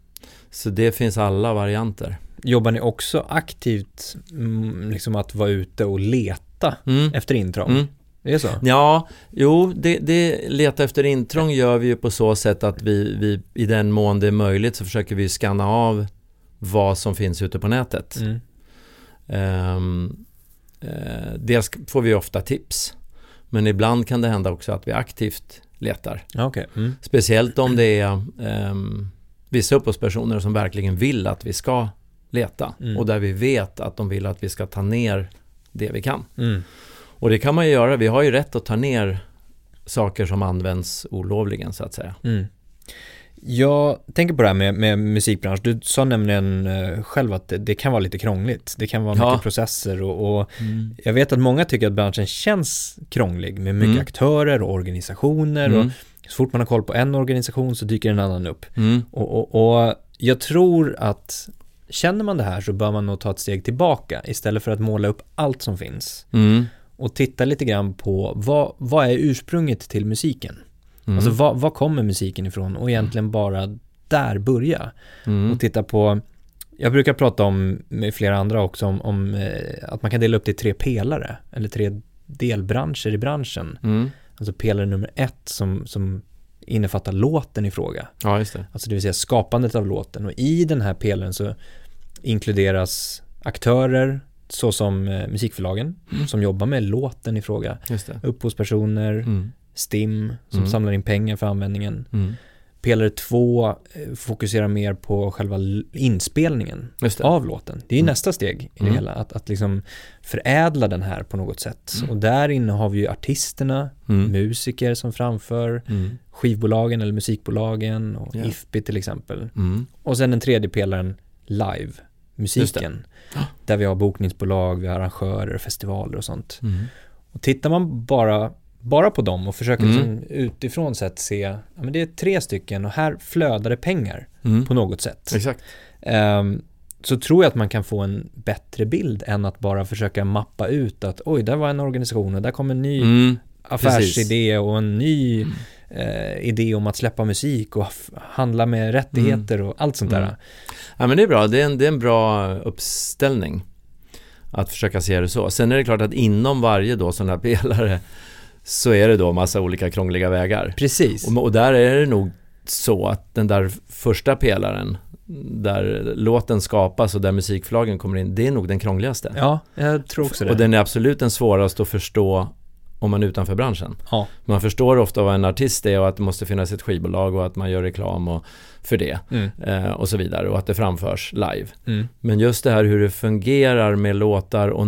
Så det finns alla varianter. Jobbar ni också aktivt mm, liksom att vara ute och leta Mm. efter intrång? Mm. Det är så? Ja, jo, det, det leta efter intrång gör vi ju på så sätt att vi, vi i den mån det är möjligt så försöker vi scanna av vad som finns ute på nätet. Mm. Ehm, eh, dels får vi ofta tips, men ibland kan det hända också att vi aktivt letar. Okej. Mm. Speciellt om det är ehm, vissa upphovspersoner som verkligen vill att vi ska leta Mm. och där vi vet att de vill att vi ska ta ner det vi kan. Mm. Och det kan man ju göra. Vi har ju rätt att ta ner saker som används olovligen så att säga. Mm. Jag tänker på det här med, med musikbransch. Du sa nämligen eh, själv att det, det kan vara lite krångligt. Det kan vara Ja. mycket processer och, och jag vet att många tycker att branschen känns krånglig med mycket Mm. aktörer och organisationer och Mm. så fort man har koll på en organisation så dyker en annan upp. Mm. Och, och, och jag tror att känner man det här så bör man nog ta ett steg tillbaka istället för att måla upp allt som finns Mm. och titta lite grann på vad, vad är ursprunget till musiken? Mm. Alltså vad, vad kommer musiken ifrån och egentligen bara där börja mm. och titta på jag brukar prata om med flera andra också om, om eh, att man kan dela upp det i tre pelare eller tre delbranscher i branschen. Mm. Alltså pelare nummer ett som, som innefattar låten i fråga. Ja, just det. Alltså det vill säga skapandet av låten och i den här pelaren så inkluderas aktörer såsom eh, musikförlagen Mm. som jobbar med låten i fråga, upphovspersoner, Mm. STIM som Mm. samlar in pengar för användningen. Mm. Pelare två eh, fokuserar mer på själva inspelningen av låten. Det är Mm. nästa steg i det Mm. hela, att, att liksom förädla den här på något sätt. Mm. Och där inne har vi ju artisterna, Mm. musiker som framför, skivbolagen eller musikbolagen och Ja. IFPI till exempel. Och sen den tredje pelaren, live, musiken. Där vi har bokningsbolag, vi har arrangörer, festivaler och sånt. Och tittar man bara, bara på dem och försöker Mm. liksom utifrån sett se, ja men det är tre stycken och här flödar det pengar Mm. på något sätt. Exakt. Ehm, så tror jag att man kan få en bättre bild än att bara försöka mappa ut att oj, där var en organisation och där kom en ny Mm. affärsidé och en ny Mm. eh, idé om att släppa musik och handla med rättigheter och allt sånt där. Mm. Ja men det är bra, det är en, det är en bra uppställning att försöka se det så. Sen är det klart att inom varje då sån här pelare så är det då massa olika krångliga vägar. Precis. Och, och där är det nog så att den där första pelaren där låten skapas och där musikförlagen kommer in, det är nog den krångligaste. Ja, jag tror också det. och den är absolut den svåraste att förstå om man är utanför branschen. Ja. Man förstår ofta vad en artist är och att det måste finnas ett skivbolag och att man gör reklam och, för det Mm. eh, och så vidare och att det framförs live. Mm. Men just det här hur det fungerar med låtar och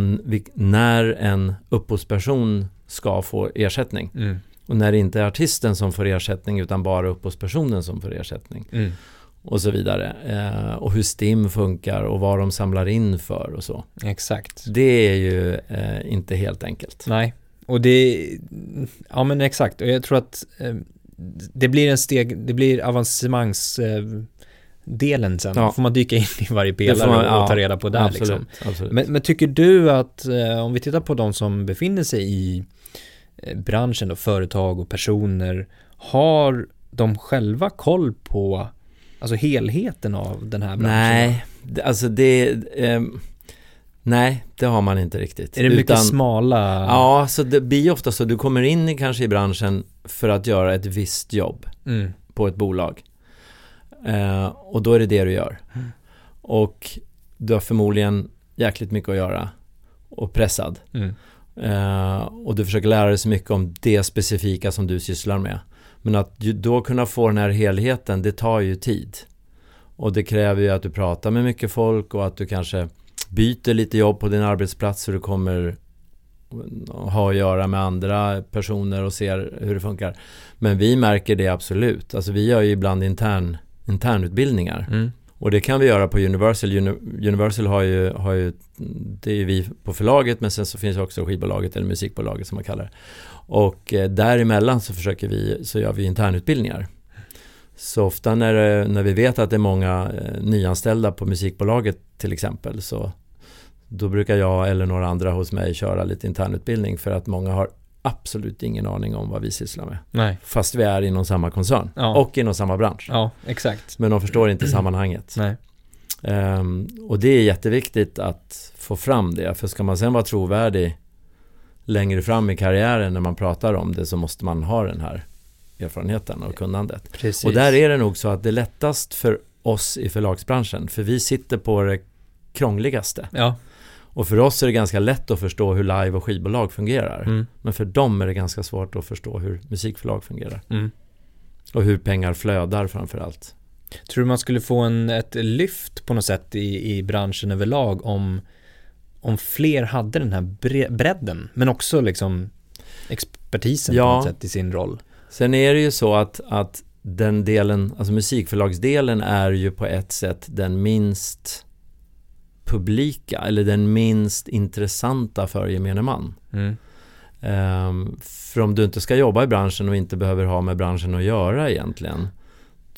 när en upphovsperson ska få ersättning. Mm. Och när det inte är artisten som får ersättning utan bara upphovspersonen som får ersättning. Mm. Och så vidare. Eh, och hur STIM funkar och vad de samlar in för och så. Exakt. Det är ju eh, inte helt enkelt. Nej, och det, ja men exakt, och jag tror att eh, det blir en steg, det blir avancemangsdelen delen sen. Ja. får man dyka in i varje pelare man- och, och ja, ta reda på där absolut, liksom. absolut. Men, men tycker du att, eh, om vi tittar på de som befinner sig i branschen och företag och personer, har de själva koll på alltså helheten av den här branschen? Nej, alltså det... ehm, nej, det har man inte riktigt. Är det mycket Utan- smala? Ja, så det blir ofta så. Du kommer in i, kanske i branschen för att göra ett visst jobb Mm. på ett bolag. Eh, och då är det det du gör. Mm. Och du har förmodligen jäkligt mycket att göra och pressad. Mm. Eh, och du försöker lära dig så mycket om det specifika som du sysslar med. Men att då kunna få den här helheten, det tar ju tid. Och det kräver ju att du pratar med mycket folk och att du kanske byter lite jobb på din arbetsplats så du kommer ha att göra med andra personer och ser hur det funkar. Men vi märker det absolut. Alltså vi gör ju ibland intern internutbildningar. Mm. Och det kan vi göra på Universal. Universal har ju, har ju, det är ju vi på förlaget men sen så finns också skivbolaget eller musikbolaget som man kallar det. Och eh, däremellan så försöker vi, så gör vi internutbildningar. Så ofta när, eh, när vi vet att det är många eh, nyanställda på musikbolaget till exempel så då brukar jag eller några andra hos mig köra lite internutbildning för att många har absolut ingen aning om vad vi sysslar med. Nej. Fast vi är inom samma koncern Ja. och inom samma bransch. Ja, exakt. Men de förstår inte sammanhanget. Nej. Ehm, och det är jätteviktigt att få fram det. För ska man sen vara trovärdig längre fram i karriären när man pratar om det så måste man ha den här erfarenheten och kunnandet. Precis. Och där är det nog så att det är lättast för oss i förlagsbranschen. För vi sitter på det krångligaste. Ja. Och för oss är det ganska lätt att förstå hur live och skivbolag fungerar. Mm. Men för dem är det ganska svårt att förstå hur musikförlag fungerar. Mm. Och hur pengar flödar framför allt. Tror du man skulle få en, ett lyft på något sätt i, i branschen överlag om, om fler hade den här bre, bredden, men också liksom expertisen på Ja. något sätt i sin roll? Sen är det ju så att, att den delen, alltså musikförlagsdelen är ju på ett sätt den minst publika eller den minst intressanta för gemene man. Mm. Ehm, för om du inte ska jobba i branschen och inte behöver ha med branschen att göra egentligen.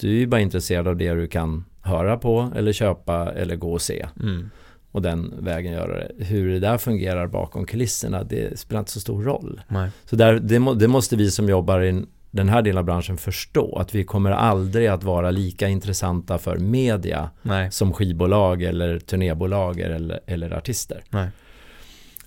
Du är ju bara intresserad av det du kan höra på eller köpa eller gå och se. Mm. Och den vägen göra det. Hur det där fungerar bakom kulisserna, det spelar inte så stor roll. Nej. Så där, det, det måste vi som jobbar i den här delen av branschen förstå. Att vi kommer aldrig att vara lika intressanta för media Nej. som skivbolag eller turnébolag eller, eller artister.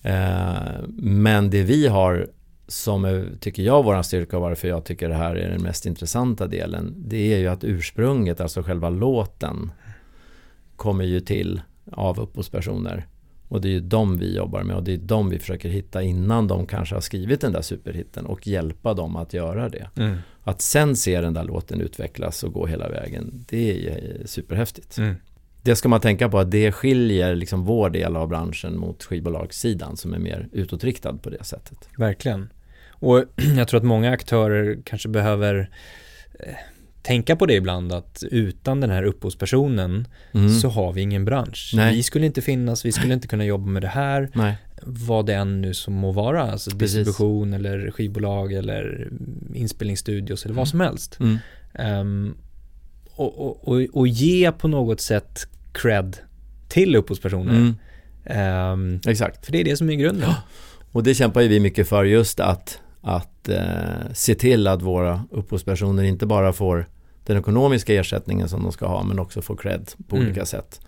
Eh, men det vi har som är, tycker jag, våran styrka och varför jag tycker det här är den mest intressanta delen. Det är ju att ursprunget, alltså själva låten, kommer ju till av upphovspersoner. Och det är ju de vi jobbar med och det är de vi försöker hitta innan de kanske har skrivit den där superhitten och hjälpa dem att göra det. Mm. Att sen se den där låten utvecklas och gå hela vägen, det är superhäftigt. Mm. Det ska man tänka på att det skiljer liksom vår del av branschen mot skivbolagssidan som är mer utåtriktad på det sättet. Verkligen. Och jag tror att många aktörer kanske behöver eh, tänka på det ibland att utan den här upphovspersonen Mm. så har vi ingen bransch. Nej. Vi skulle inte finnas, vi skulle inte kunna jobba med det här, Nej, vad det än nu som må vara, alltså Precis. distribution eller skivbolag eller inspelningsstudios eller vad som helst. mm. Ehm, och, och, och, och ge på något sätt cred till upphovspersoner. Mm. Ehm, exakt. för det är det som är grunden. Och det kämpar ju vi mycket för just att, att eh, se till att våra upphovspersoner inte bara får den ekonomiska ersättningen som de ska ha men också får cred på Mm. olika sätt.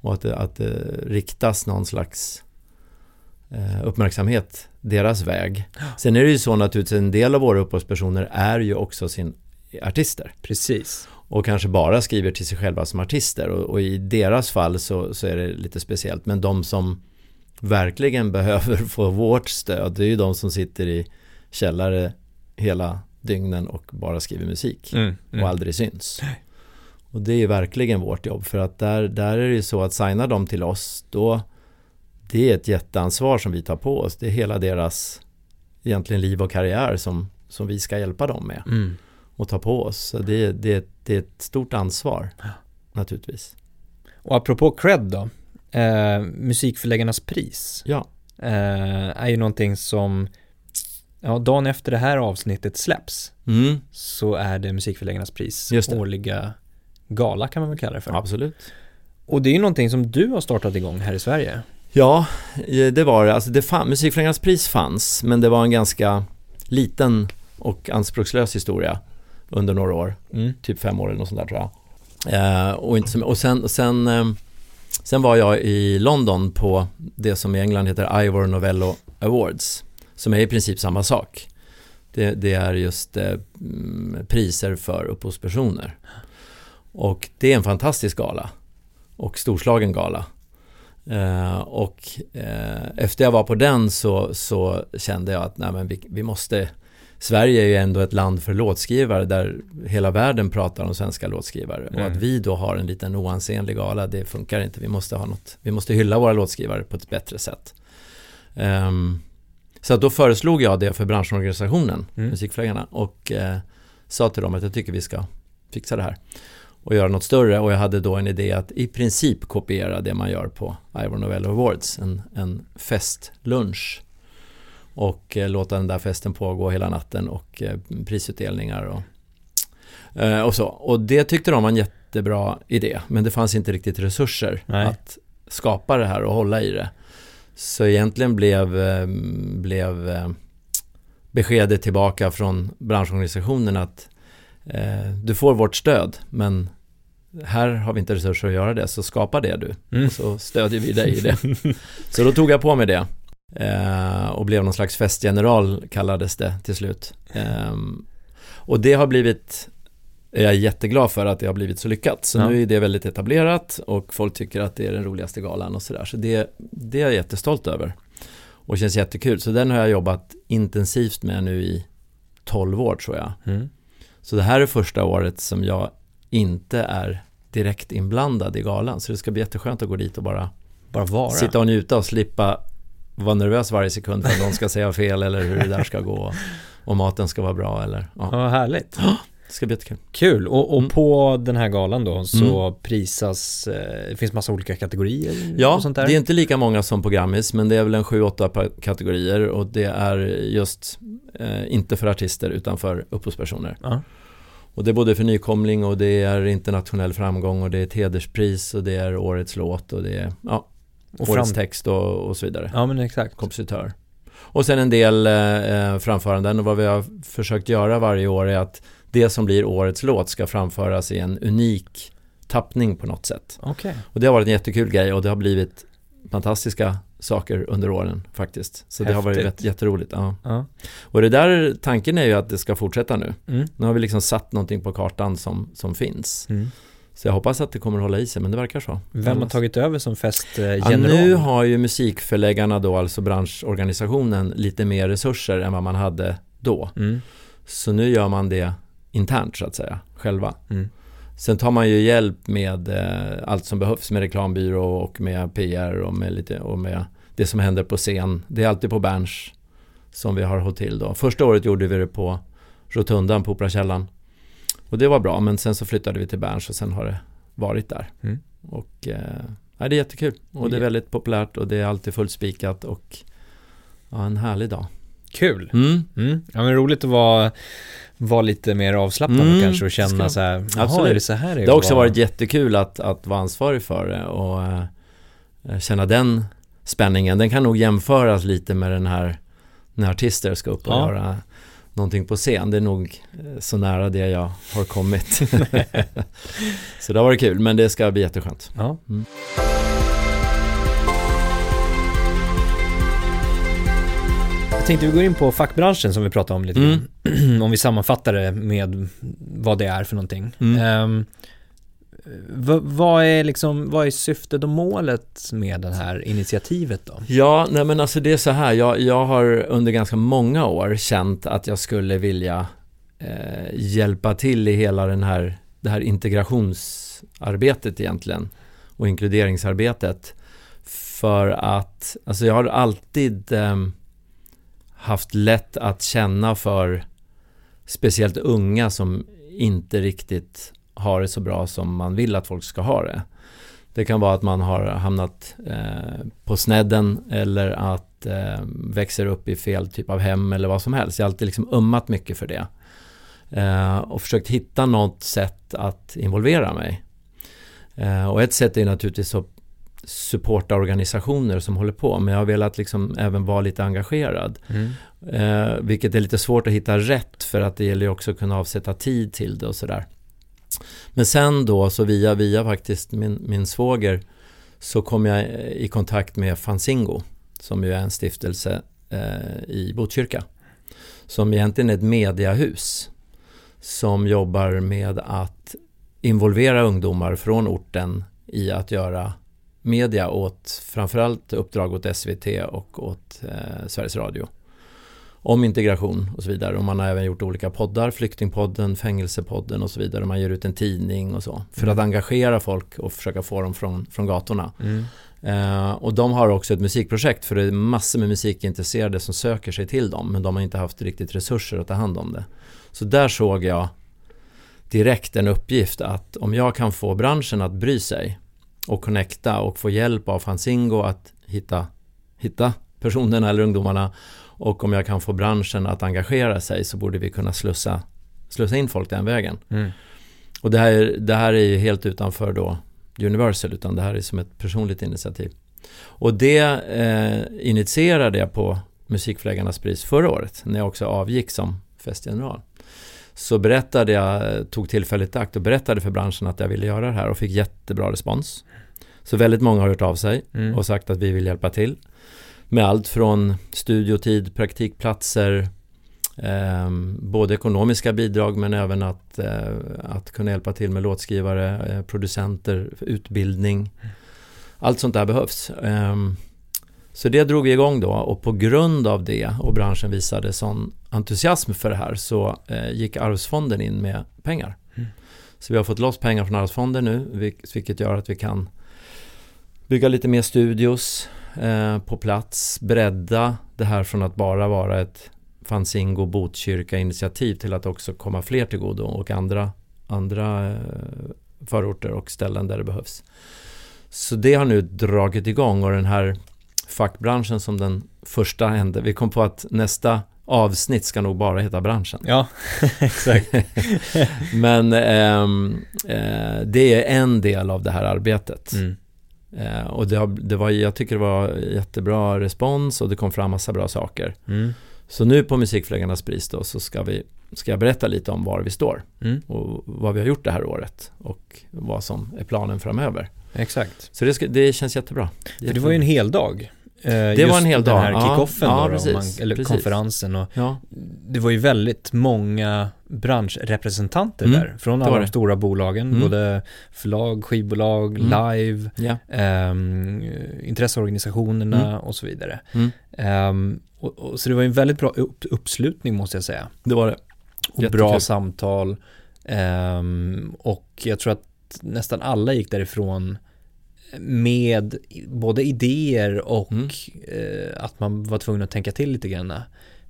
Och att att det riktas någon slags eh, uppmärksamhet deras väg. Sen är det ju så naturligtvis en del av våra upphovspersoner är ju också sin artister Precis. och kanske bara skriver till sig själva som artister och, och i deras fall så, så är det lite speciellt men de som verkligen behöver få vårt stöd det är ju de som sitter i källare hela dygnen och bara skriver musik Mm, mm. och aldrig syns. Och det är ju verkligen vårt jobb för att där, där är det ju så att signa dem till oss då det är ett jätteansvar som vi tar på oss. Det är hela deras egentligen liv och karriär som, som vi ska hjälpa dem med Mm. och ta på oss. Så det, det, det är ett stort ansvar naturligtvis. Och apropå cred då, eh, musikförläggarnas pris Ja, eh, är ju någonting som, ja, dagen efter det här avsnittet släpps mm, så är det musikförläggarnas pris, Just det. årliga gala kan man väl kalla det för. absolut. Och det är ju någonting som du har startat igång här i Sverige. Ja, det var det. Alltså det fann, Musikförläggarnas pris fanns, men det var en ganska liten och anspråkslös historia under några år. Mm. typ fem år eller något sånt där tror jag. Eh, och inte och sen, sen, eh, sen var jag i London på det som i England heter Ivor Novello Awards. Som är i princip samma sak. Det, det är just eh, mm, priser för upphovspersoner. Och det är en fantastisk gala. Och storslagen gala. Eh, och eh, efter jag var på den så, så kände jag att nej, men vi, vi måste Sverige är ju ändå ett land för låtskrivare där hela världen pratar om svenska låtskrivare. Och Mm. att vi då har en liten oansenlig gala, det funkar inte. Vi måste ha något, vi måste hylla våra låtskrivare på ett bättre sätt. Ehm, så då föreslog jag det för branschorganisationen, Mm. Musikförläggarna, och eh, sa till dem att jag tycker vi ska fixa det här. och göra något större och jag hade då en idé att i princip kopiera det man gör på Ivor Novello Awards, en, en festlunch och eh, låta den där festen pågå hela natten och eh, prisutdelningar och, eh, och så. Och det tyckte de var en jättebra idé, men det fanns inte riktigt resurser Nej. att skapa det här och hålla i det. Så egentligen blev, eh, blev eh, beskedet tillbaka från branschorganisationen att eh, du får vårt stöd, men här har vi inte resurser att göra det, så skapa det du. Mm. Så stödjer vi dig i det. så då tog jag på mig det. Eh, och blev någon slags festgeneral kallades det till slut. Eh, och det har blivit, är jag jätteglad för att det har blivit så lyckat. Så Ja. nu är det väldigt etablerat och folk tycker att det är den roligaste galan och sådär. Så det, det är jag jättestolt över. Och känns jättekul. Så den har jag jobbat intensivt med nu i 12 år tror jag. Mm. Så det här är första året som jag inte är direkt inblandad i galan. Så det ska bli jätteskönt att gå dit och bara Bara vara. sitta och njuta och slippa vara nervös varje sekund för att någon ska säga fel eller hur det där ska gå. Och maten ska vara bra eller ja, Ja, härligt. Det ska bli jättekul. Kul. Och, och Mm. på den här galan då så prisas, eh, det finns massa olika kategorier Ja, det är inte lika många som på Grammis men det är väl en 7-8 pa- kategorier och det är just eh, inte för artister utan för upphovspersoner. Ja. Och det är både för nykomling och det är internationell framgång och det är ett hederspris och det är årets låt och det är ja, och årets text och, och så vidare. Ja men exakt. kompositör. Och sen en del eh, framföranden och vad vi har försökt göra varje år är att det som blir årets låt ska framföras i en unik tappning på något sätt. Okej. Och det har varit en jättekul grej och det har blivit fantastiska saker under åren faktiskt. Så det har varit Häftigt. jätte- jätteroligt. Ja. Ja. Och det där, tanken är ju att det ska fortsätta nu. Mm. Nu har vi liksom satt någonting på kartan som, som finns. Mm. Så jag hoppas att det kommer hålla i sig, men det verkar så. Vem har tagit över som Ja, festgeneral? nu har ju musikförläggarna då, alltså branschorganisationen, lite mer resurser än vad man hade då. Mm. Så nu gör man det internt så att säga, själva. Mm. Sen tar man ju hjälp med eh, allt som behövs med reklambyrå och med PR och med, lite, och med det som händer på scen. Det är alltid på Berns som vi har till då. Första året gjorde vi det på Rotundan på Operakällaren. Och det var bra, men sen så flyttade vi till Berns och sen har det varit där. Mm. Och eh, ja, det är jättekul. Och det är Ja. väldigt populärt och det är alltid fullspikat och ja, en härlig dag. Kul. Mm. Mm. Ja men roligt att vara, vara lite mer avslappnad Mm, kanske och ska- känna så här, jaha Absolut. är det så här det Det har också vara- varit jättekul att, att vara ansvarig för det och eh, känna den spänningen. Den kan nog jämföras lite med den här när artister ska upp och Ja. göra någonting på scen. Det är nog eh, så nära det jag har kommit. så det har varit kul, men det ska bli jätteskönt. Ja. Mm. Jag tänkte vi går in på fackbranschen som vi pratade om lite Mm. grann. Om vi sammanfattar det med vad det är för någonting. Mm. V- vad, är liksom, vad är syftet och målet med det här initiativet då? Ja, nej men alltså det är så här. Jag, jag har under ganska många år känt att jag skulle vilja eh, hjälpa till i hela den här, det här integrationsarbetet egentligen och inkluderingsarbetet. För att, alltså jag har alltid ehm, haft lätt att känna för speciellt unga som inte riktigt har det så bra som man vill att folk ska ha det. Det kan vara att man har hamnat eh, på snedden eller att eh, växer upp i fel typ av hem eller vad som helst. Jag har alltid liksom ömmat mycket för det. Eh, och försökt hitta något sätt att involvera mig. Eh, och ett sätt är naturligtvis att supporta organisationer som håller på. Men jag har velat liksom även vara lite engagerad. Mm. Eh, vilket är lite svårt att hitta rätt för att det gäller ju också att kunna avsätta tid till det och sådär. Men sen då så via, via faktiskt min, min svåger så kom jag eh, i kontakt med Fanzingo som ju är en stiftelse eh, i Botkyrka. Som egentligen är ett mediahus som jobbar med att involvera ungdomar från orten i att göra media åt framförallt uppdrag åt SVT och åt eh, Sveriges Radio om integration och så vidare. Och man har även gjort olika poddar, Flyktingpodden, Fängelsepodden och så vidare. Man ger ut en tidning och så. För att engagera folk och försöka få dem från, från gatorna. Mm. Eh, och de har också ett musikprojekt för det är massor med musikintresserade som söker sig till dem. Men de har inte haft riktigt resurser att ta hand om det. Så där såg jag direkt en uppgift att om jag kan få branschen att bry sig och connecta och få hjälp av Fanzingo att hitta, hitta personerna eller ungdomarna och om jag kan få branschen att engagera sig så borde vi kunna slussa, slussa in folk den vägen. Mm. Och det här, det här är ju helt utanför då Universal utan det här är som ett personligt initiativ. Och det eh, initierade jag på Musikförläggarnas pris förra året när jag också avgick som festgeneral. Så berättade jag, tog tillfället i akt och berättade för branschen att jag ville göra det här och fick jättebra respons. Så väldigt många har hört av sig Mm. och sagt att vi vill hjälpa till. Med allt från studiotid, praktikplatser, eh, både ekonomiska bidrag men även att, eh, att kunna hjälpa till med låtskrivare, eh, producenter, utbildning. Allt sånt där behövs. Ehm, så det drog vi igång då och på grund av det och branschen visade sån entusiasm för det här så eh, gick Arvsfonden in med pengar. Mm. Så vi har fått loss pengar från Arvsfonden nu vil- vilket gör att vi kan bygga lite mer studios eh, på plats, bredda det här från att bara vara ett Fanzingo Botkyrka initiativ till att också komma fler till godo och andra, andra eh, förorter och ställen där det behövs. Så det har nu dragit igång och den här fackbranschen som den första hände. Vi kom på att nästa avsnitt ska nog bara heta branschen. Ja, exakt. Men ehm, eh, det är en del av det här arbetet. Mm. Eh, och det, har, det var, jag tycker det var jättebra respons och det kom fram massa bra saker. Mm. Så nu på Musikförläggarnas pris då så ska, vi, ska jag berätta lite om var vi står Mm. och vad vi har gjort det här året och vad som är planen framöver. Exakt. Så det, ska, det känns jättebra. För det var ju en hel dag. Eh, Det var en hel den dag. här Ja, kickoffen ja, då, då, precis, man, eller precis. konferensen och Ja, det var ju väldigt många branschrepresentanter Mm, där från alla de stora bolagen, Mm. både förlag, skivbolag, Mm. live, ja. ehm, intresseorganisationerna Mm. och så vidare. Ehm, och, och, så det var ju en väldigt bra upp, uppslutning måste jag säga. det var det. Och Jättekul. bra samtal. Ehm, och jag tror att nästan alla gick därifrån med både idéer och Mm. eh, att man var tvungen att tänka till lite grann.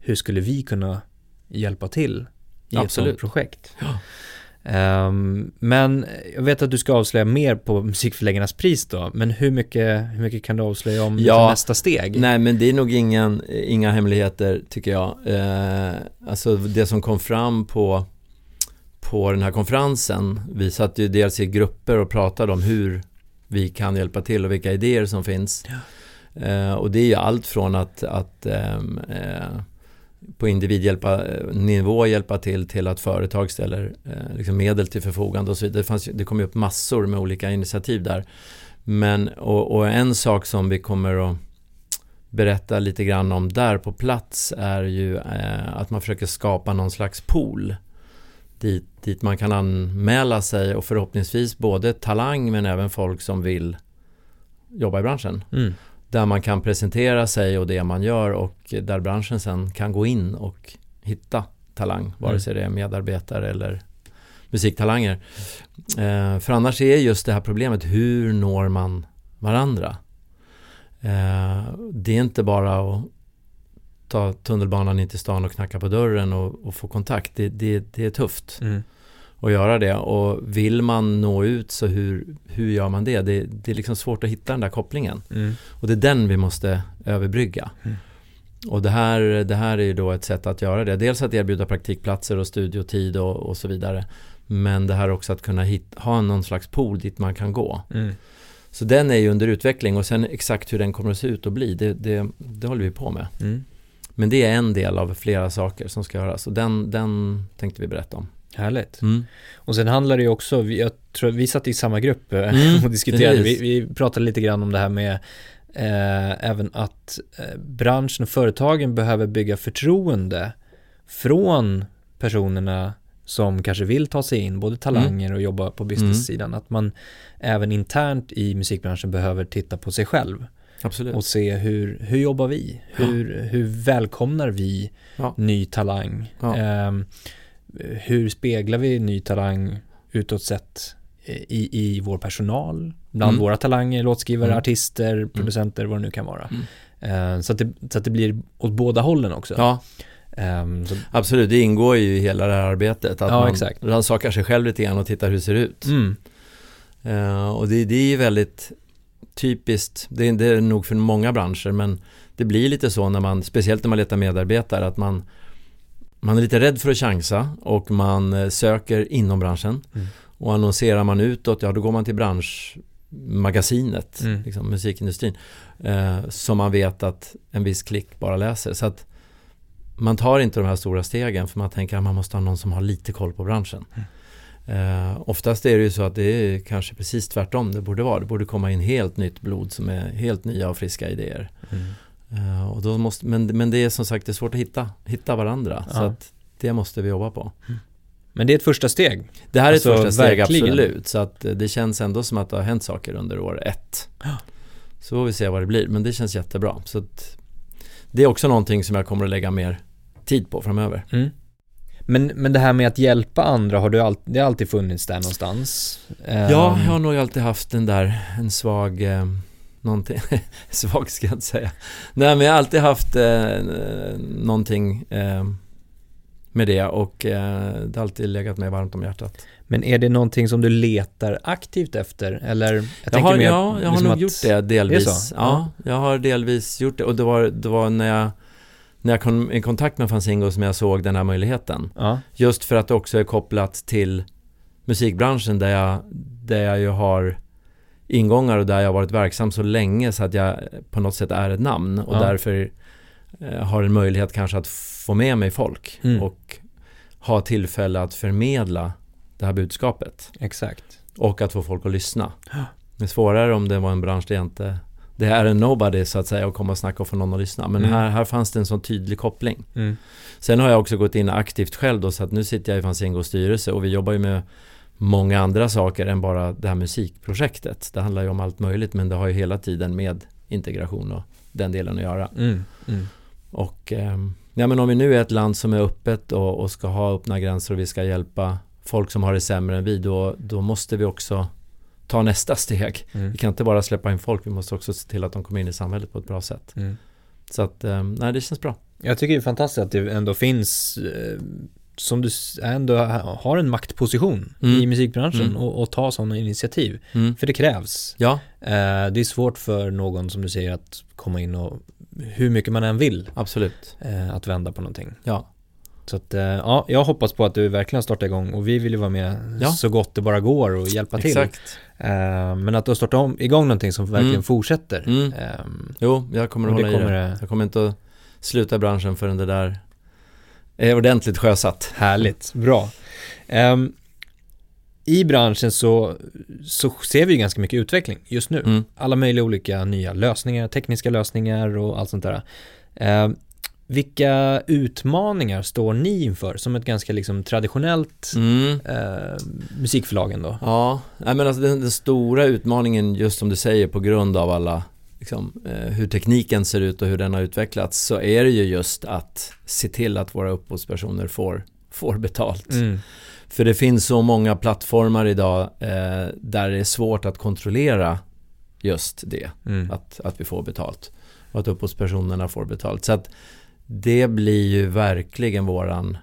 Hur skulle vi kunna hjälpa till i ett Absolut. sådant projekt? Ja. Ehm, men jag vet att du ska avslöja mer på Musikförläggarnas pris då, men hur mycket, hur mycket kan du avslöja om Ja. liksom nästa steg? Nej, men det är nog ingen, inga hemligheter tycker jag. Eh, alltså det som kom fram på, på den här konferensen, vi satt ju dels i grupper och pratade om hur vi kan hjälpa till och vilka idéer som finns. Eh, och det är ju allt från att, att ehm, eh, på individnivå hjälpa till till att företag ställer eh, liksom medel till förfogande och så vidare. Det, fanns, det kom ju upp massor med olika initiativ där. Men, och, och en sak som vi kommer att berätta lite grann om där på plats är ju eh, att man försöker skapa någon slags pool dit, dit man kan anmäla sig och förhoppningsvis både talang men även folk som vill jobba i branschen. Mm. Där man kan presentera sig och det man gör och där branschen sen kan gå in och hitta talang, vare sig det är medarbetare eller musiktalanger. Eh, för annars är just det här problemet, hur når man varandra? Eh, det är inte bara att ta tunnelbanan in till stan och knacka på dörren och, och få kontakt. Det, det, det är tufft Mm. att göra det och vill man nå ut så hur, hur gör man det? det? Det är liksom svårt att hitta den där kopplingen. Mm. Och det är den vi måste överbrygga. Mm. Och det här, det här är ju då ett sätt att göra det. Dels att erbjuda praktikplatser och studiotid och, och så vidare. Men det här också att kunna hit, ha någon slags pool dit man kan gå. Mm. Så den är ju under utveckling och sen exakt hur den kommer att se ut och bli, det, det, det håller vi på med. Mm. Men det är en del av flera saker som ska göras och den, den tänkte vi berätta om. Härligt. Mm. Och sen handlar det ju också, jag tror vi satt i samma grupp eh, Mm, och diskuterade, vi, vi pratade lite grann om det här med eh, även att eh, branschen och företagen behöver bygga förtroende från personerna som kanske vill ta sig in, både talanger och jobba på business-sidan, att man även internt i musikbranschen behöver titta på sig själv Absolut. och se hur, hur jobbar vi? Hur, hur välkomnar vi ny talang? Ehm, hur speglar vi ny talang utåt sett i, i vår personal, bland Mm. våra talanger, låtskrivare, Mm. artister, producenter, vad det nu kan vara. Mm. Ehm, så, att det, så att det blir åt båda hållen också. Ja, Um. Absolut, det ingår ju i hela det här arbetet att Ja, man rannsakar sig själv lite grann och tittar hur det ser ut. Mm. Eh, och det, det är ju väldigt typiskt, det, är- det är nog för många branscher men det blir lite så när man, speciellt när man letar medarbetare att man man är lite rädd för att chansa och man eh, söker inom branschen Mm. och annonserar man utåt, ja då går man till branschmagasinet, Mm. liksom, musikindustrin eh, som man vet att en viss klick bara läser. Så att man tar inte de här stora stegen för man tänker att man måste ha någon som har lite koll på branschen. Eh, oftast är det ju så att det är kanske precis tvärtom det borde vara. Det borde komma in helt nytt blod som är helt nya och friska idéer. Mm. Eh, och då måste, men, men det är som sagt det är svårt att hitta, hitta varandra. Så Ja. att det måste vi jobba på. Men det är ett första steg. Det här är Alltså, ett första steg, verkligen. absolut. Så att eh, det känns ändå som att det har hänt saker under år ett. Så får vi se vad det blir, men det känns jättebra. Så att det är också någonting som jag kommer att lägga mer tid på framöver. Mm. Men, men det här med att hjälpa andra, har du all, det har alltid funnits där någonstans? Ja, Ehm, jag har nog alltid haft den där, en svag, eh, någonting, svag ska jag inte säga. Nej, men jag har alltid haft eh, någonting eh, med det och eh, det har alltid legat mig varmt om hjärtat. Men är det någonting som du letar aktivt efter? Eller? Jag, Jag, tänker har, mer ja, jag har liksom nog gjort det delvis. Det så? Ja, jag har delvis gjort det och det var, det var när jag när jag kom i kontakt med Fanzingo som jag såg den här möjligheten. Ja, Just för att det också är kopplat till musikbranschen där jag, där jag ju har ingångar och där jag har varit verksam så länge så att jag på något sätt är ett namn och Ja. därför eh, har en möjlighet kanske att få med mig folk Mm. och ha tillfälle att förmedla det här budskapet exakt. och att få folk att lyssna. Det är svårare om det var en bransch där jag inte det är en nobody så att säga att komma och snacka och få någon att lyssna. Men Mm. här, här fanns det en sån tydlig koppling. Mm. Sen har jag också gått in aktivt själv då så att nu sitter jag i Fanzingos styrelse och vi jobbar ju med många andra saker än bara det här musikprojektet. Det handlar ju om allt möjligt men det har ju hela tiden med integration och den delen att göra. Mm. Mm. Och ehm, ja, men om vi nu är ett land som är öppet och, och ska ha öppna gränser och vi ska hjälpa folk som har det sämre än vi då, då måste vi också ta nästa steg. Mm. Vi kan inte bara släppa in folk, vi måste också se till att de kommer in i samhället på ett bra sätt. Mm. Så att, ehm, nej det känns bra. Jag tycker det är fantastiskt att det ändå finns, eh, som du ändå ha- har en maktposition Mm. i musikbranschen Mm. och, och ta sådana initiativ. Mm. För det krävs. Ja, Eh, det är svårt för någon, som du säger, att komma in och hur mycket man än vill, absolut. eh, att vända på någonting. Ja. Så att, eh, ja, jag hoppas på att du verkligen startar igång och vi vill ju vara med Ja. så gott det bara går och hjälpa till. Exakt. Eh, men att du har startat om, igång någonting som verkligen Mm. fortsätter. Mm. Ehm, Jo, jag kommer att hålla i kommer det. det- Jag kommer inte att sluta i branschen förrän det där är ordentligt sjösatt. Härligt, bra. Ehm, I branschen så, så ser vi ju ganska mycket utveckling just nu. Mm. Alla möjliga olika nya lösningar, tekniska lösningar och allt sånt där. Vilka utmaningar står ni inför som ett ganska liksom traditionellt Mm. eh, musikförlag ändå? Ja, men alltså den, den stora utmaningen just som du säger på grund av alla liksom, eh, hur tekniken ser ut och hur den har utvecklats så är det ju just att se till att våra upphovspersoner får, får betalt. Mm. För det finns så många plattformar idag eh, där det är svårt att kontrollera just det. Mm. att, att vi får betalt och att upphovspersonerna får betalt. Så att det blir ju verkligen våran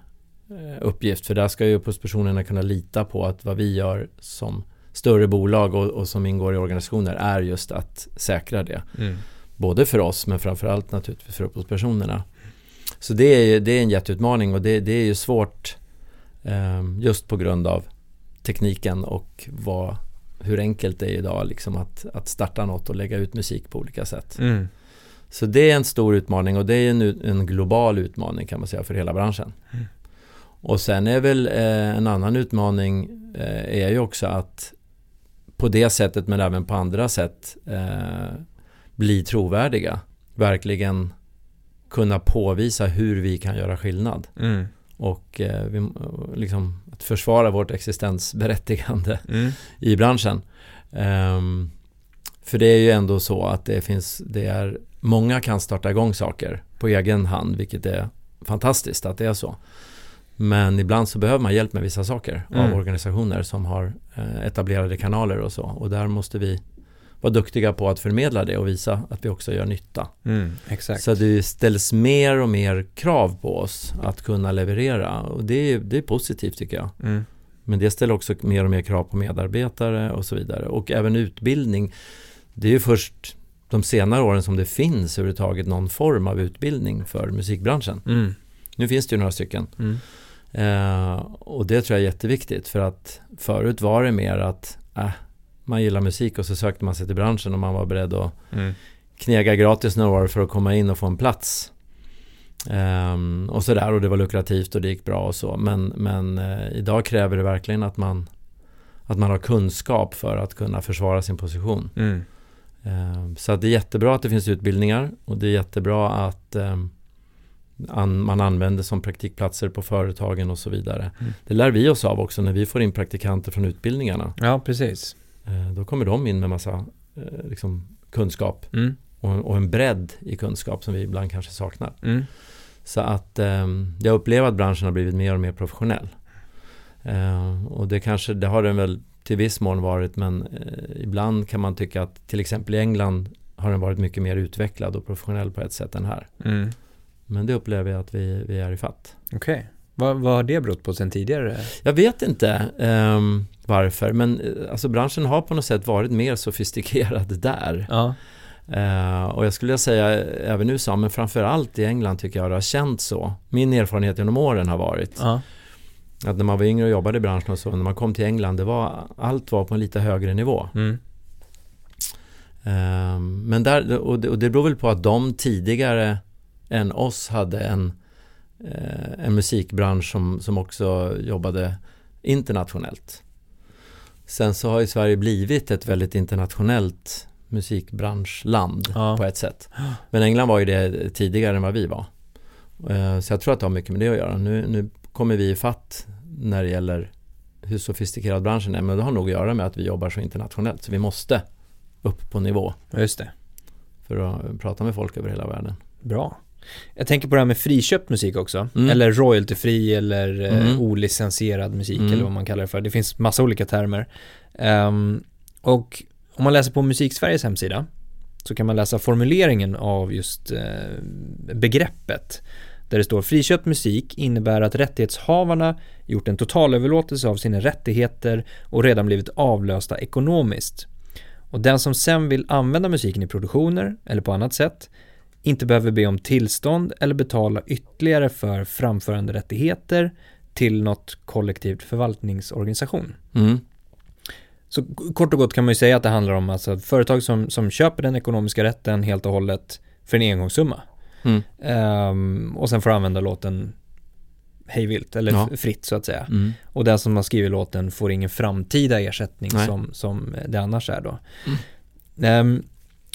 eh, uppgift för där ska ju upphovspersonerna kunna lita på att vad vi gör som större bolag och, och som ingår i organisationer är just att säkra det. Mm. Både för oss men framförallt naturligtvis för upphovspersonerna. Så det är, ju- det är en jätteutmaning och det, det är ju svårt eh, just på grund av tekniken och vad, hur enkelt det är idag liksom att, att starta något och lägga ut musik på olika sätt. Mm. Så det är en stor utmaning och det är en, en global utmaning kan man säga för hela branschen. Mm. Och sen är väl eh, en annan utmaning eh, är ju också att på det sättet men även på andra sätt eh, bli trovärdiga. Verkligen kunna påvisa hur vi kan göra skillnad. Mm. Och eh, vi, liksom, att försvara vårt existensberättigande Mm. i branschen. Ehm, för det är ju ändå så att det finns, det är, många kan starta igång saker på egen hand, vilket är fantastiskt att det är så. Men ibland så behöver man hjälp med vissa saker Mm. av organisationer som har eh, etablerade kanaler och så. Och där måste vi vara duktiga på att förmedla det och visa att vi också gör nytta. Mm. Så det ställs mer och mer krav på oss att kunna leverera och det är, det är positivt tycker jag. Mm. Men det ställer också mer och mer krav på medarbetare och så vidare. Och även utbildning. Det är ju först de senare åren som det finns överhuvudtaget någon form av utbildning för musikbranschen. Mm. Nu finns det ju några stycken. Mm. Eh, och det tror jag är jätteviktigt för att förut var det mer att äh, man gillar musik och så sökte man sig till branschen och man var beredd att Mm. knega gratis några år för att komma in och få en plats. Ehm, och sådär och det var lukrativt och det gick bra och så. Men, men eh, idag kräver det verkligen att man, att man har kunskap för att kunna försvara sin position. Mm. Ehm, så det är jättebra att det finns utbildningar och det är jättebra att ehm, an, man använder som praktikplatser på företagen och så vidare. Mm. Det lär vi oss av också när vi får in praktikanter från utbildningarna. Ja, precis. Eh, då kommer de in med massa eh, liksom, kunskap Mm. och, en bredd i kunskap som vi ibland kanske saknar. Mm. Så att jag upplever att branschen har blivit mer och mer professionell. Och det kanske, det har den väl till viss mån varit men eh, ibland kan man tycka att till exempel i England har den varit mycket mer utvecklad och professionell på ett sätt än här. Mm. Men det upplever jag att vi, vi är i fatt. Okej. Vad, vad har det berott på sen tidigare? Jag vet inte ehm, varför men eh, alltså branschen har på något sätt varit mer sofistikerad där. Ja. Eh, och jag skulle säga även i USA men framförallt i England tycker jag det har känts så. Min erfarenhet genom åren har varit Ja. Att när man var yngre och jobbade i branschen och så, när man kom till England, det var, allt var på en lite högre nivå. Mm. Ehm, men där, och det, och det beror väl på att de tidigare än oss hade en, eh, en musikbransch som, som också jobbade internationellt. Sen så har ju Sverige blivit ett väldigt internationellt musikbranschland Ja. på ett sätt. Men England var ju det tidigare än vad vi var. Eh, Så jag tror att det har mycket med det att göra. Nu, nu kommer vi i fatt när det gäller hur sofistikerad branschen är. Men det har nog att göra med att vi jobbar så internationellt. Så vi måste upp på nivå Just det. för att prata med folk över hela världen. Bra. Jag tänker på det här med friköpt musik också. Mm. Eller royaltyfri eller eh, Mm. olicensierad musik Mm. eller vad man kallar det för. Det finns massa olika termer. Ehm, och om man läser på Musiksveriges hemsida så kan man läsa formuleringen av just eh, begreppet. Där det står friköpt musik innebär att rättighetshavarna gjort en totalöverlåtelse av sina rättigheter och redan blivit avlösta ekonomiskt. Och den som sen vill använda musiken i produktioner eller på annat sätt inte behöver be om tillstånd eller betala ytterligare för framföranderättigheter till något kollektivt förvaltningsorganisation. Mm. Så kort och gott kan man ju säga att det handlar om alltså företag som, som köper den ekonomiska rätten helt och hållet för en engångssumma. Mm. Ehm, och sen får använda låten hejvilt eller Ja. fritt så att säga. Mm. Och den som har skrivit låten får ingen framtida ersättning Nej. som, som det annars är då. Mm. Ehm,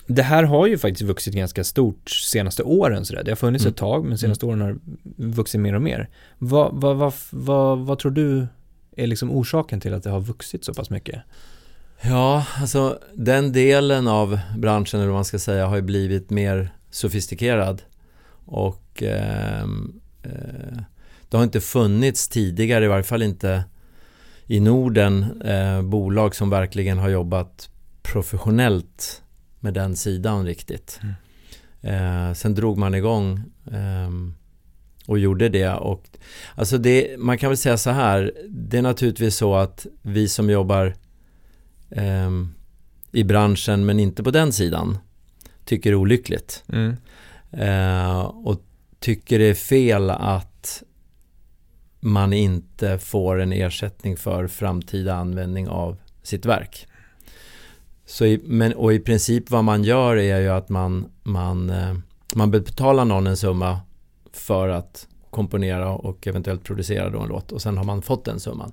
det här har ju faktiskt vuxit ganska stort senaste åren sådär. Det har funnits Mm. ett tag men senaste åren har vuxit mer och mer. Vad, vad, vad, vad, vad tror du är liksom orsaken till att det har vuxit så pass mycket? Ja, alltså den delen av branschen, eller vad man ska säga, har ju blivit mer sofistikerad. Och ehm, eh, det har inte funnits tidigare, i varje fall inte i Norden, eh, bolag som verkligen har jobbat professionellt med den sidan riktigt. Eh, sen drog man igång ehm, och gjorde det. Och, alltså det, man kan väl säga så här, det är naturligtvis så att vi som jobbar ehm, i branschen men inte på den sidan tycker det är olyckligt. Mm. Eh, och tycker det är fel att man inte får en ersättning för framtida användning av sitt verk. Så i, men, och i princip vad man gör är ju att man, man, eh, man betalar någon en summa för att komponera och eventuellt producera då en låt och sen har man fått den summan.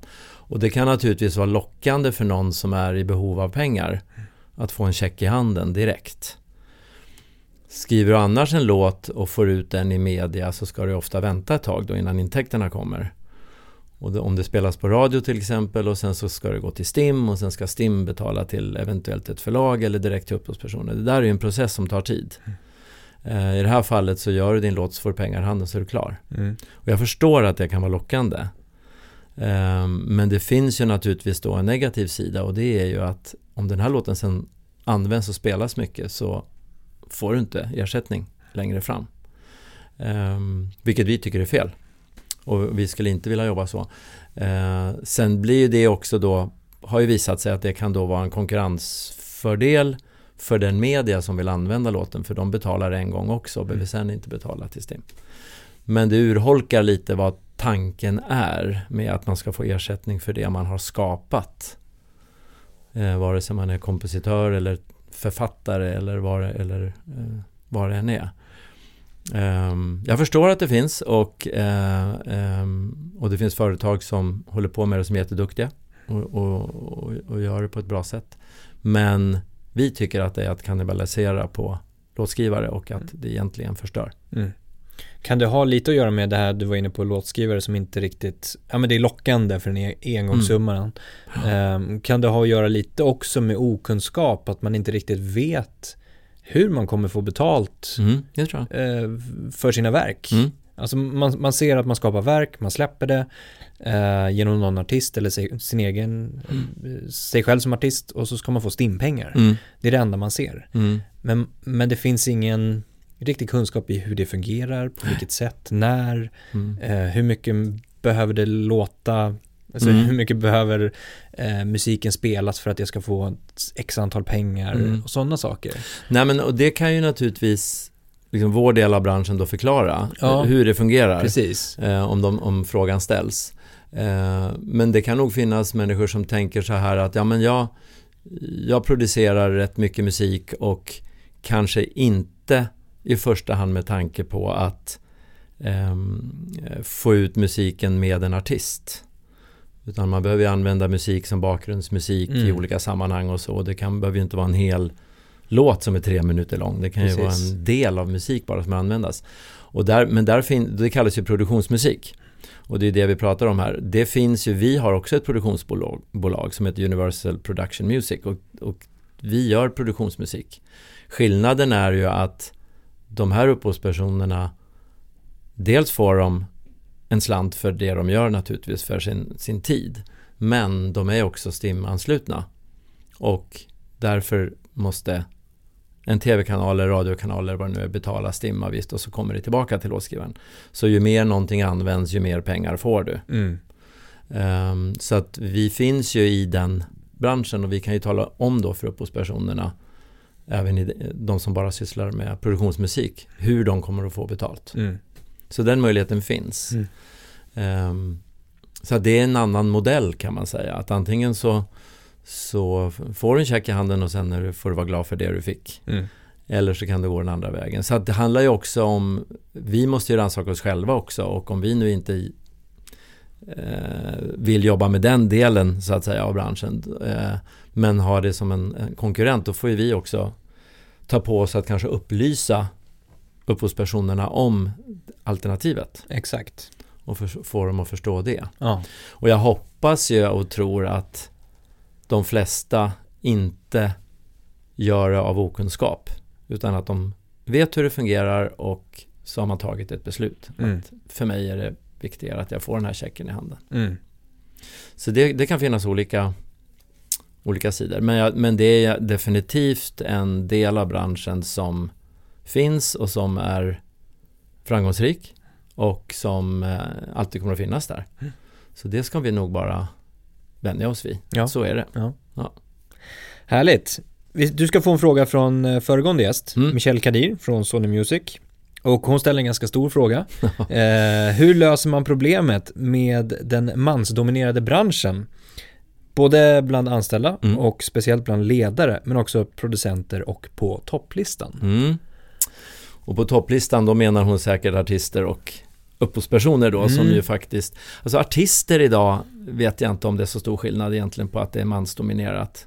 Och det kan naturligtvis vara lockande för någon som är i behov av pengar att få en check i handen direkt. Skriver du annars en låt och får ut den i media så ska du ofta vänta ett tag då innan intäkterna kommer. Och det, om det spelas på radio till exempel och sen så ska det gå till STIM och sen ska STIM betala till eventuellt ett förlag eller direkt till upphovspersoner. Det där är ju en process som tar tid. Eh, I det här fallet så gör du din låt så får du pengar i handen så är du klar. Mm. Och jag förstår att det kan vara lockande. Ehm, Men det finns ju naturligtvis då en negativ sida och det är ju att om den här låten sen används och spelas mycket så får du inte ersättning längre fram. Um, vilket vi tycker är fel. Och vi skulle inte vilja jobba så. Uh, sen blir det också då, har ju visat sig att det kan då vara en konkurrensfördel för den media som vill använda låten för de betalar en gång också och behöver mm. sen inte betala till STIM. Men det urholkar lite vad tanken är med att man ska få ersättning för det man har skapat. Eh, vare sig man är kompositör eller författare eller vad det, eller, eh, vad det än är. Um, jag förstår att det finns och, uh, um, och det finns företag som håller på med det som är jätteduktiga och, och, och, och gör det på ett bra sätt. Men vi tycker att det är att kannibalisera på låtskrivare och att det egentligen förstör. Mm. Kan det ha lite att göra med det här du var inne på låtskrivare som inte riktigt, ja men det är lockande för den e- engångssumman. Mm. Um, kan det ha att göra lite också med okunskap, att man inte riktigt vet hur man kommer få betalt mm, uh, för sina verk. Mm. Alltså man, man ser att man skapar verk, man släpper det uh, genom någon artist eller sig, sin egen, mm. sig själv som artist och så ska man få stimpengar. Mm. Det är det enda man ser. Mm. Men, men det finns ingen riktig kunskap i hur det fungerar, på vilket sätt, när, mm. eh, hur mycket behöver det låta, alltså mm. hur mycket behöver eh, musiken spelas för att jag ska få x antal pengar mm. och sådana saker. Nej men och det kan ju naturligtvis liksom vår del av branschen då förklara ja, hur det fungerar. Precis. Eh, om, de, om frågan ställs. Eh, men det kan nog finnas människor som tänker så här att ja men jag, jag producerar rätt mycket musik och kanske inte i första hand med tanke på att eh, få ut musiken med en artist. Utan man behöver använda musik som bakgrundsmusik mm. i olika sammanhang och så. Det kan, behöver ju inte vara en hel låt som är tre minuter lång. Det kan Precis. ju vara en del av musik bara som användas. Och där, men där fin, det kallas ju produktionsmusik. Och det är det vi pratar om här. Det finns ju, vi har också ett produktionsbolag bolag som heter Universal Production Music och, och vi gör produktionsmusik. Skillnaden är ju att de här upphovspersonerna dels får de en slant för det de gör naturligtvis för sin, sin tid. Men de är också STIM-anslutna. Och därför måste en tv-kanal eller radiokanal eller vad det nu är betala STIM-avgift och så kommer det tillbaka till låtskrivaren. Så ju mer någonting används ju mer pengar får du. Mm. Um, så att vi finns ju i den branschen och vi kan ju tala om då för upphovspersonerna även i de som bara sysslar med produktionsmusik, hur de kommer att få betalt. Mm. Så den möjligheten finns. Mm. Um, så det är en annan modell kan man säga. Att antingen så, så får du en check i handen och sen får du vara glad för det du fick. Mm. Eller så kan det gå den andra vägen. Så det handlar ju också om, vi måste ju rannsaka oss själva också och om vi nu inte eh, vill jobba med den delen så att säga av branschen eh, men har det som en, en, konkurrent då får ju vi också ta på oss att kanske upplysa upphovspersonerna om alternativet. Exakt. Och för, få dem att förstå det. Ja. Och jag hoppas ju och tror att de flesta inte gör det av okunskap utan att de vet hur det fungerar och så har man tagit ett beslut. Mm. Att för mig är det viktigare att jag får den här checken i handen. Mm. Så det, det, kan finnas olika, olika sidor. Men, jag, men det är definitivt en del av branschen som finns och som är framgångsrik och som eh, alltid kommer att finnas där. Mm. Så det ska vi nog bara vänja oss vid. Ja. Så är det. Ja. Ja. Härligt. Du ska få en fråga från eh, föregående gäst, mm. Michelle Kadir från Sony Music. Och hon ställer en ganska stor fråga. eh, hur löser man problemet med den mansdominerade branschen? Både bland anställda mm. och speciellt bland ledare, men också producenter och på topplistan. Mm. Och på topplistan då menar hon säkert artister och upphovspersoner då mm. som ju faktiskt, alltså artister idag vet jag inte om det är så stor skillnad egentligen på att det är mansdominerat.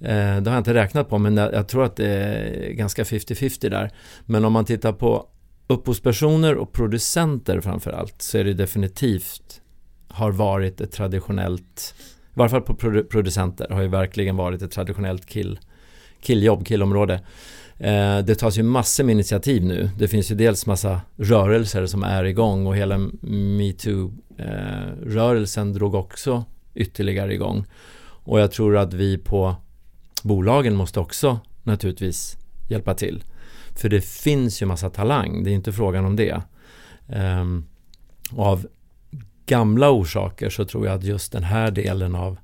Eh, det har jag inte räknat på men jag, tror att det är ganska 50-50 där. Men om man tittar på upphovspersoner och producenter framförallt så är det definitivt har varit ett traditionellt, i varje fall på producenter har ju verkligen varit ett traditionellt kill, killjobb, killområde. Eh, det tas ju massor med initiativ nu. Det finns ju dels massa rörelser som är igång och hela metoo-rörelsen eh, drog också ytterligare igång. Och jag tror att vi på bolagen måste också naturligtvis hjälpa till. För det finns ju massa talang, det är inte frågan om det. Eh, av gamla orsaker så tror jag att just den här delen av,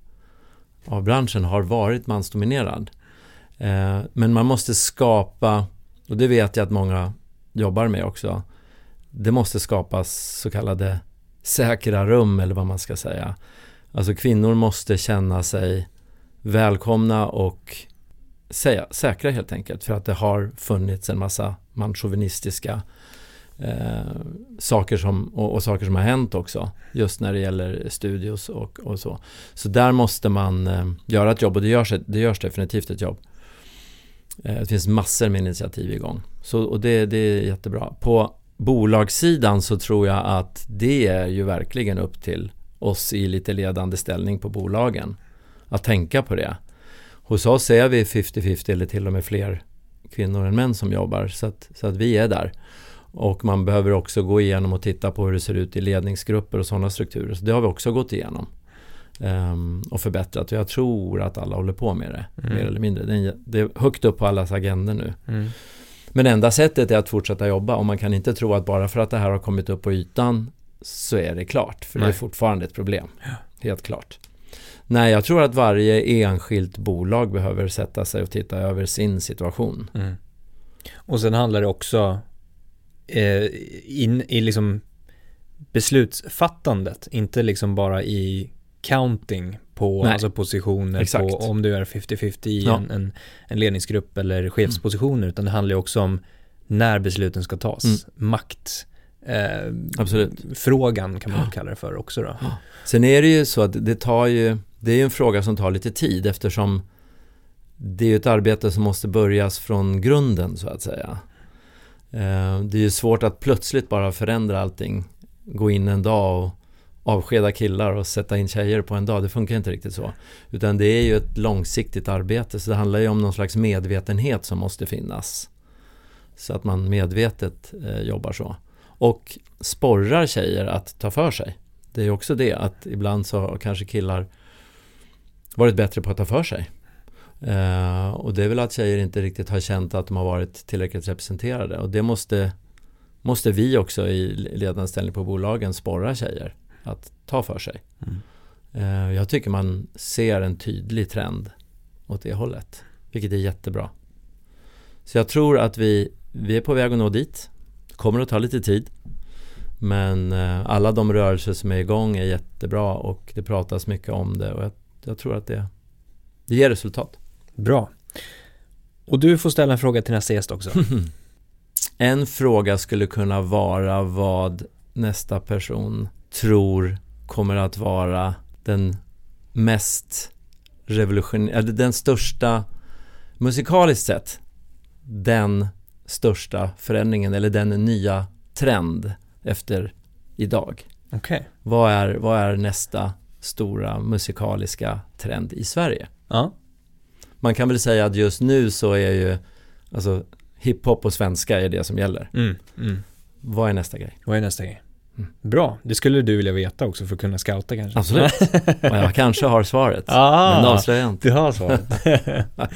av branschen har varit mansdominerad. Eh, men man måste skapa, och det vet jag att många jobbar med också, det måste skapas så kallade säkra rum eller vad man ska säga. Alltså kvinnor måste känna sig välkomna och säga, säkra helt enkelt för att det har funnits en massa manchauvinistiska eh, saker som, och, och, saker som har hänt också just när det gäller studios och, och så. Så där måste man eh, göra ett jobb och det görs, det görs definitivt ett jobb. Eh, det finns massor med initiativ igång så, och det, det är jättebra. På bolagssidan så tror jag att det är ju verkligen upp till oss i lite ledande ställning på bolagen att tänka på det. Hos oss är vi 50-50 eller till och med fler kvinnor än män som jobbar så att, så att vi är där. Och man behöver också gå igenom och titta på hur det ser ut i ledningsgrupper och sådana strukturer. Så det har vi också gått igenom. Um, och förbättrat. Och jag tror att alla håller på med det, mm. mer eller mindre. Det är, det är högt upp på allas agenda nu. Mm. Men enda sättet är att fortsätta jobba och man kan inte tro att bara för att det här har kommit upp på ytan så är det klart. För Nej. det är fortfarande ett problem. Ja. Helt klart. Nej, jag tror att varje enskilt bolag behöver sätta sig och titta över sin situation. Mm. Och sen handlar det också in i liksom beslutsfattandet, inte liksom bara i counting på Nej. alltså positioner Exakt. på om du är 50-50 i ja. en, en, en, ledningsgrupp eller chefspositioner mm. utan det handlar ju också om när besluten ska tas. Mm. Makt eh, Absolut. frågan kan man ja. kalla det för också då. Ja. Sen är det ju så att det tar ju, det är en fråga som tar lite tid eftersom det är ju ett arbete som måste börjas från grunden så att säga. Eh, det är ju svårt att plötsligt bara förändra allting, gå in en dag och avskeda killar och sätta in tjejer på en dag. Det funkar inte riktigt så. Utan det är ju ett långsiktigt arbete. Så det handlar ju om någon slags medvetenhet som måste finnas. Så att man medvetet eh, jobbar så. Och sporrar tjejer att ta för sig. Det är också det att ibland så har kanske killar varit bättre på att ta för sig. Uh, och det är väl att tjejer inte riktigt har känt att de har varit tillräckligt representerade. Och det måste, måste vi också i ledande ställning på bolagen sporra tjejer att ta för sig. Mm. Uh, jag tycker man ser en tydlig trend åt det hållet. Vilket är jättebra. Så jag tror att vi, vi är på väg att nå dit. Kommer att ta lite tid. Men uh, alla de rörelser som är igång är jättebra och det pratas mycket om det. Och jag, jag tror att det, det ger resultat. Bra. Och du får ställa en fråga till nästa gäst också. en fråga skulle kunna vara vad nästa person tror kommer att vara den mest revolutionerande, eller den största, musikaliskt sett, den största förändringen eller den nya trend efter idag. Okay. Vad, är, vad är nästa stora musikaliska trend i Sverige? Ja man kan väl säga att just nu så är ju alltså hiphop och svenska är det som gäller. Mm, mm. Vad är nästa grej? Vad är nästa grej? Mm. Bra, det skulle du vilja veta också för att kunna scouta kanske. Absolut. och jag kanske har svaret. Ah, men avslöjar jag inte. Du har svaret.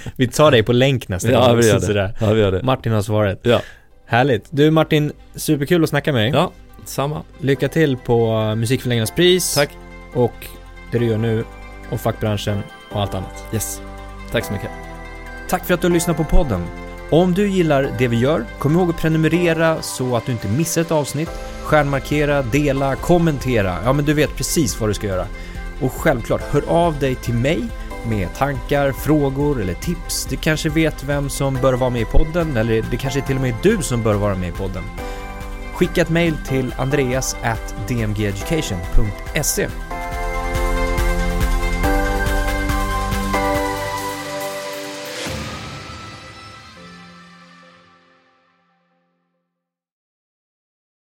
vi tar dig på länk nästa ja, gång. Vi gör det. Ja, vi gör det. Martin har svaret. Ja. Härligt. Du Martin, superkul att snacka med dig. Ja, samma. Lycka till på Musikförlängarnas pris. Tack. Och det du gör nu och fackbranschen och allt annat. Yes. Tack så mycket. Tack för att du har lyssnat på podden. Om du gillar det vi gör, kom ihåg att prenumerera så att du inte missar ett avsnitt. Stjärnmarkera, dela, kommentera. Ja, men du vet precis vad du ska göra. Och självklart, hör av dig till mig med tankar, frågor eller tips. Du kanske vet vem som bör vara med i podden eller det kanske är till och med du som bör vara med i podden. Skicka ett mail till andreas at dmgeducation.se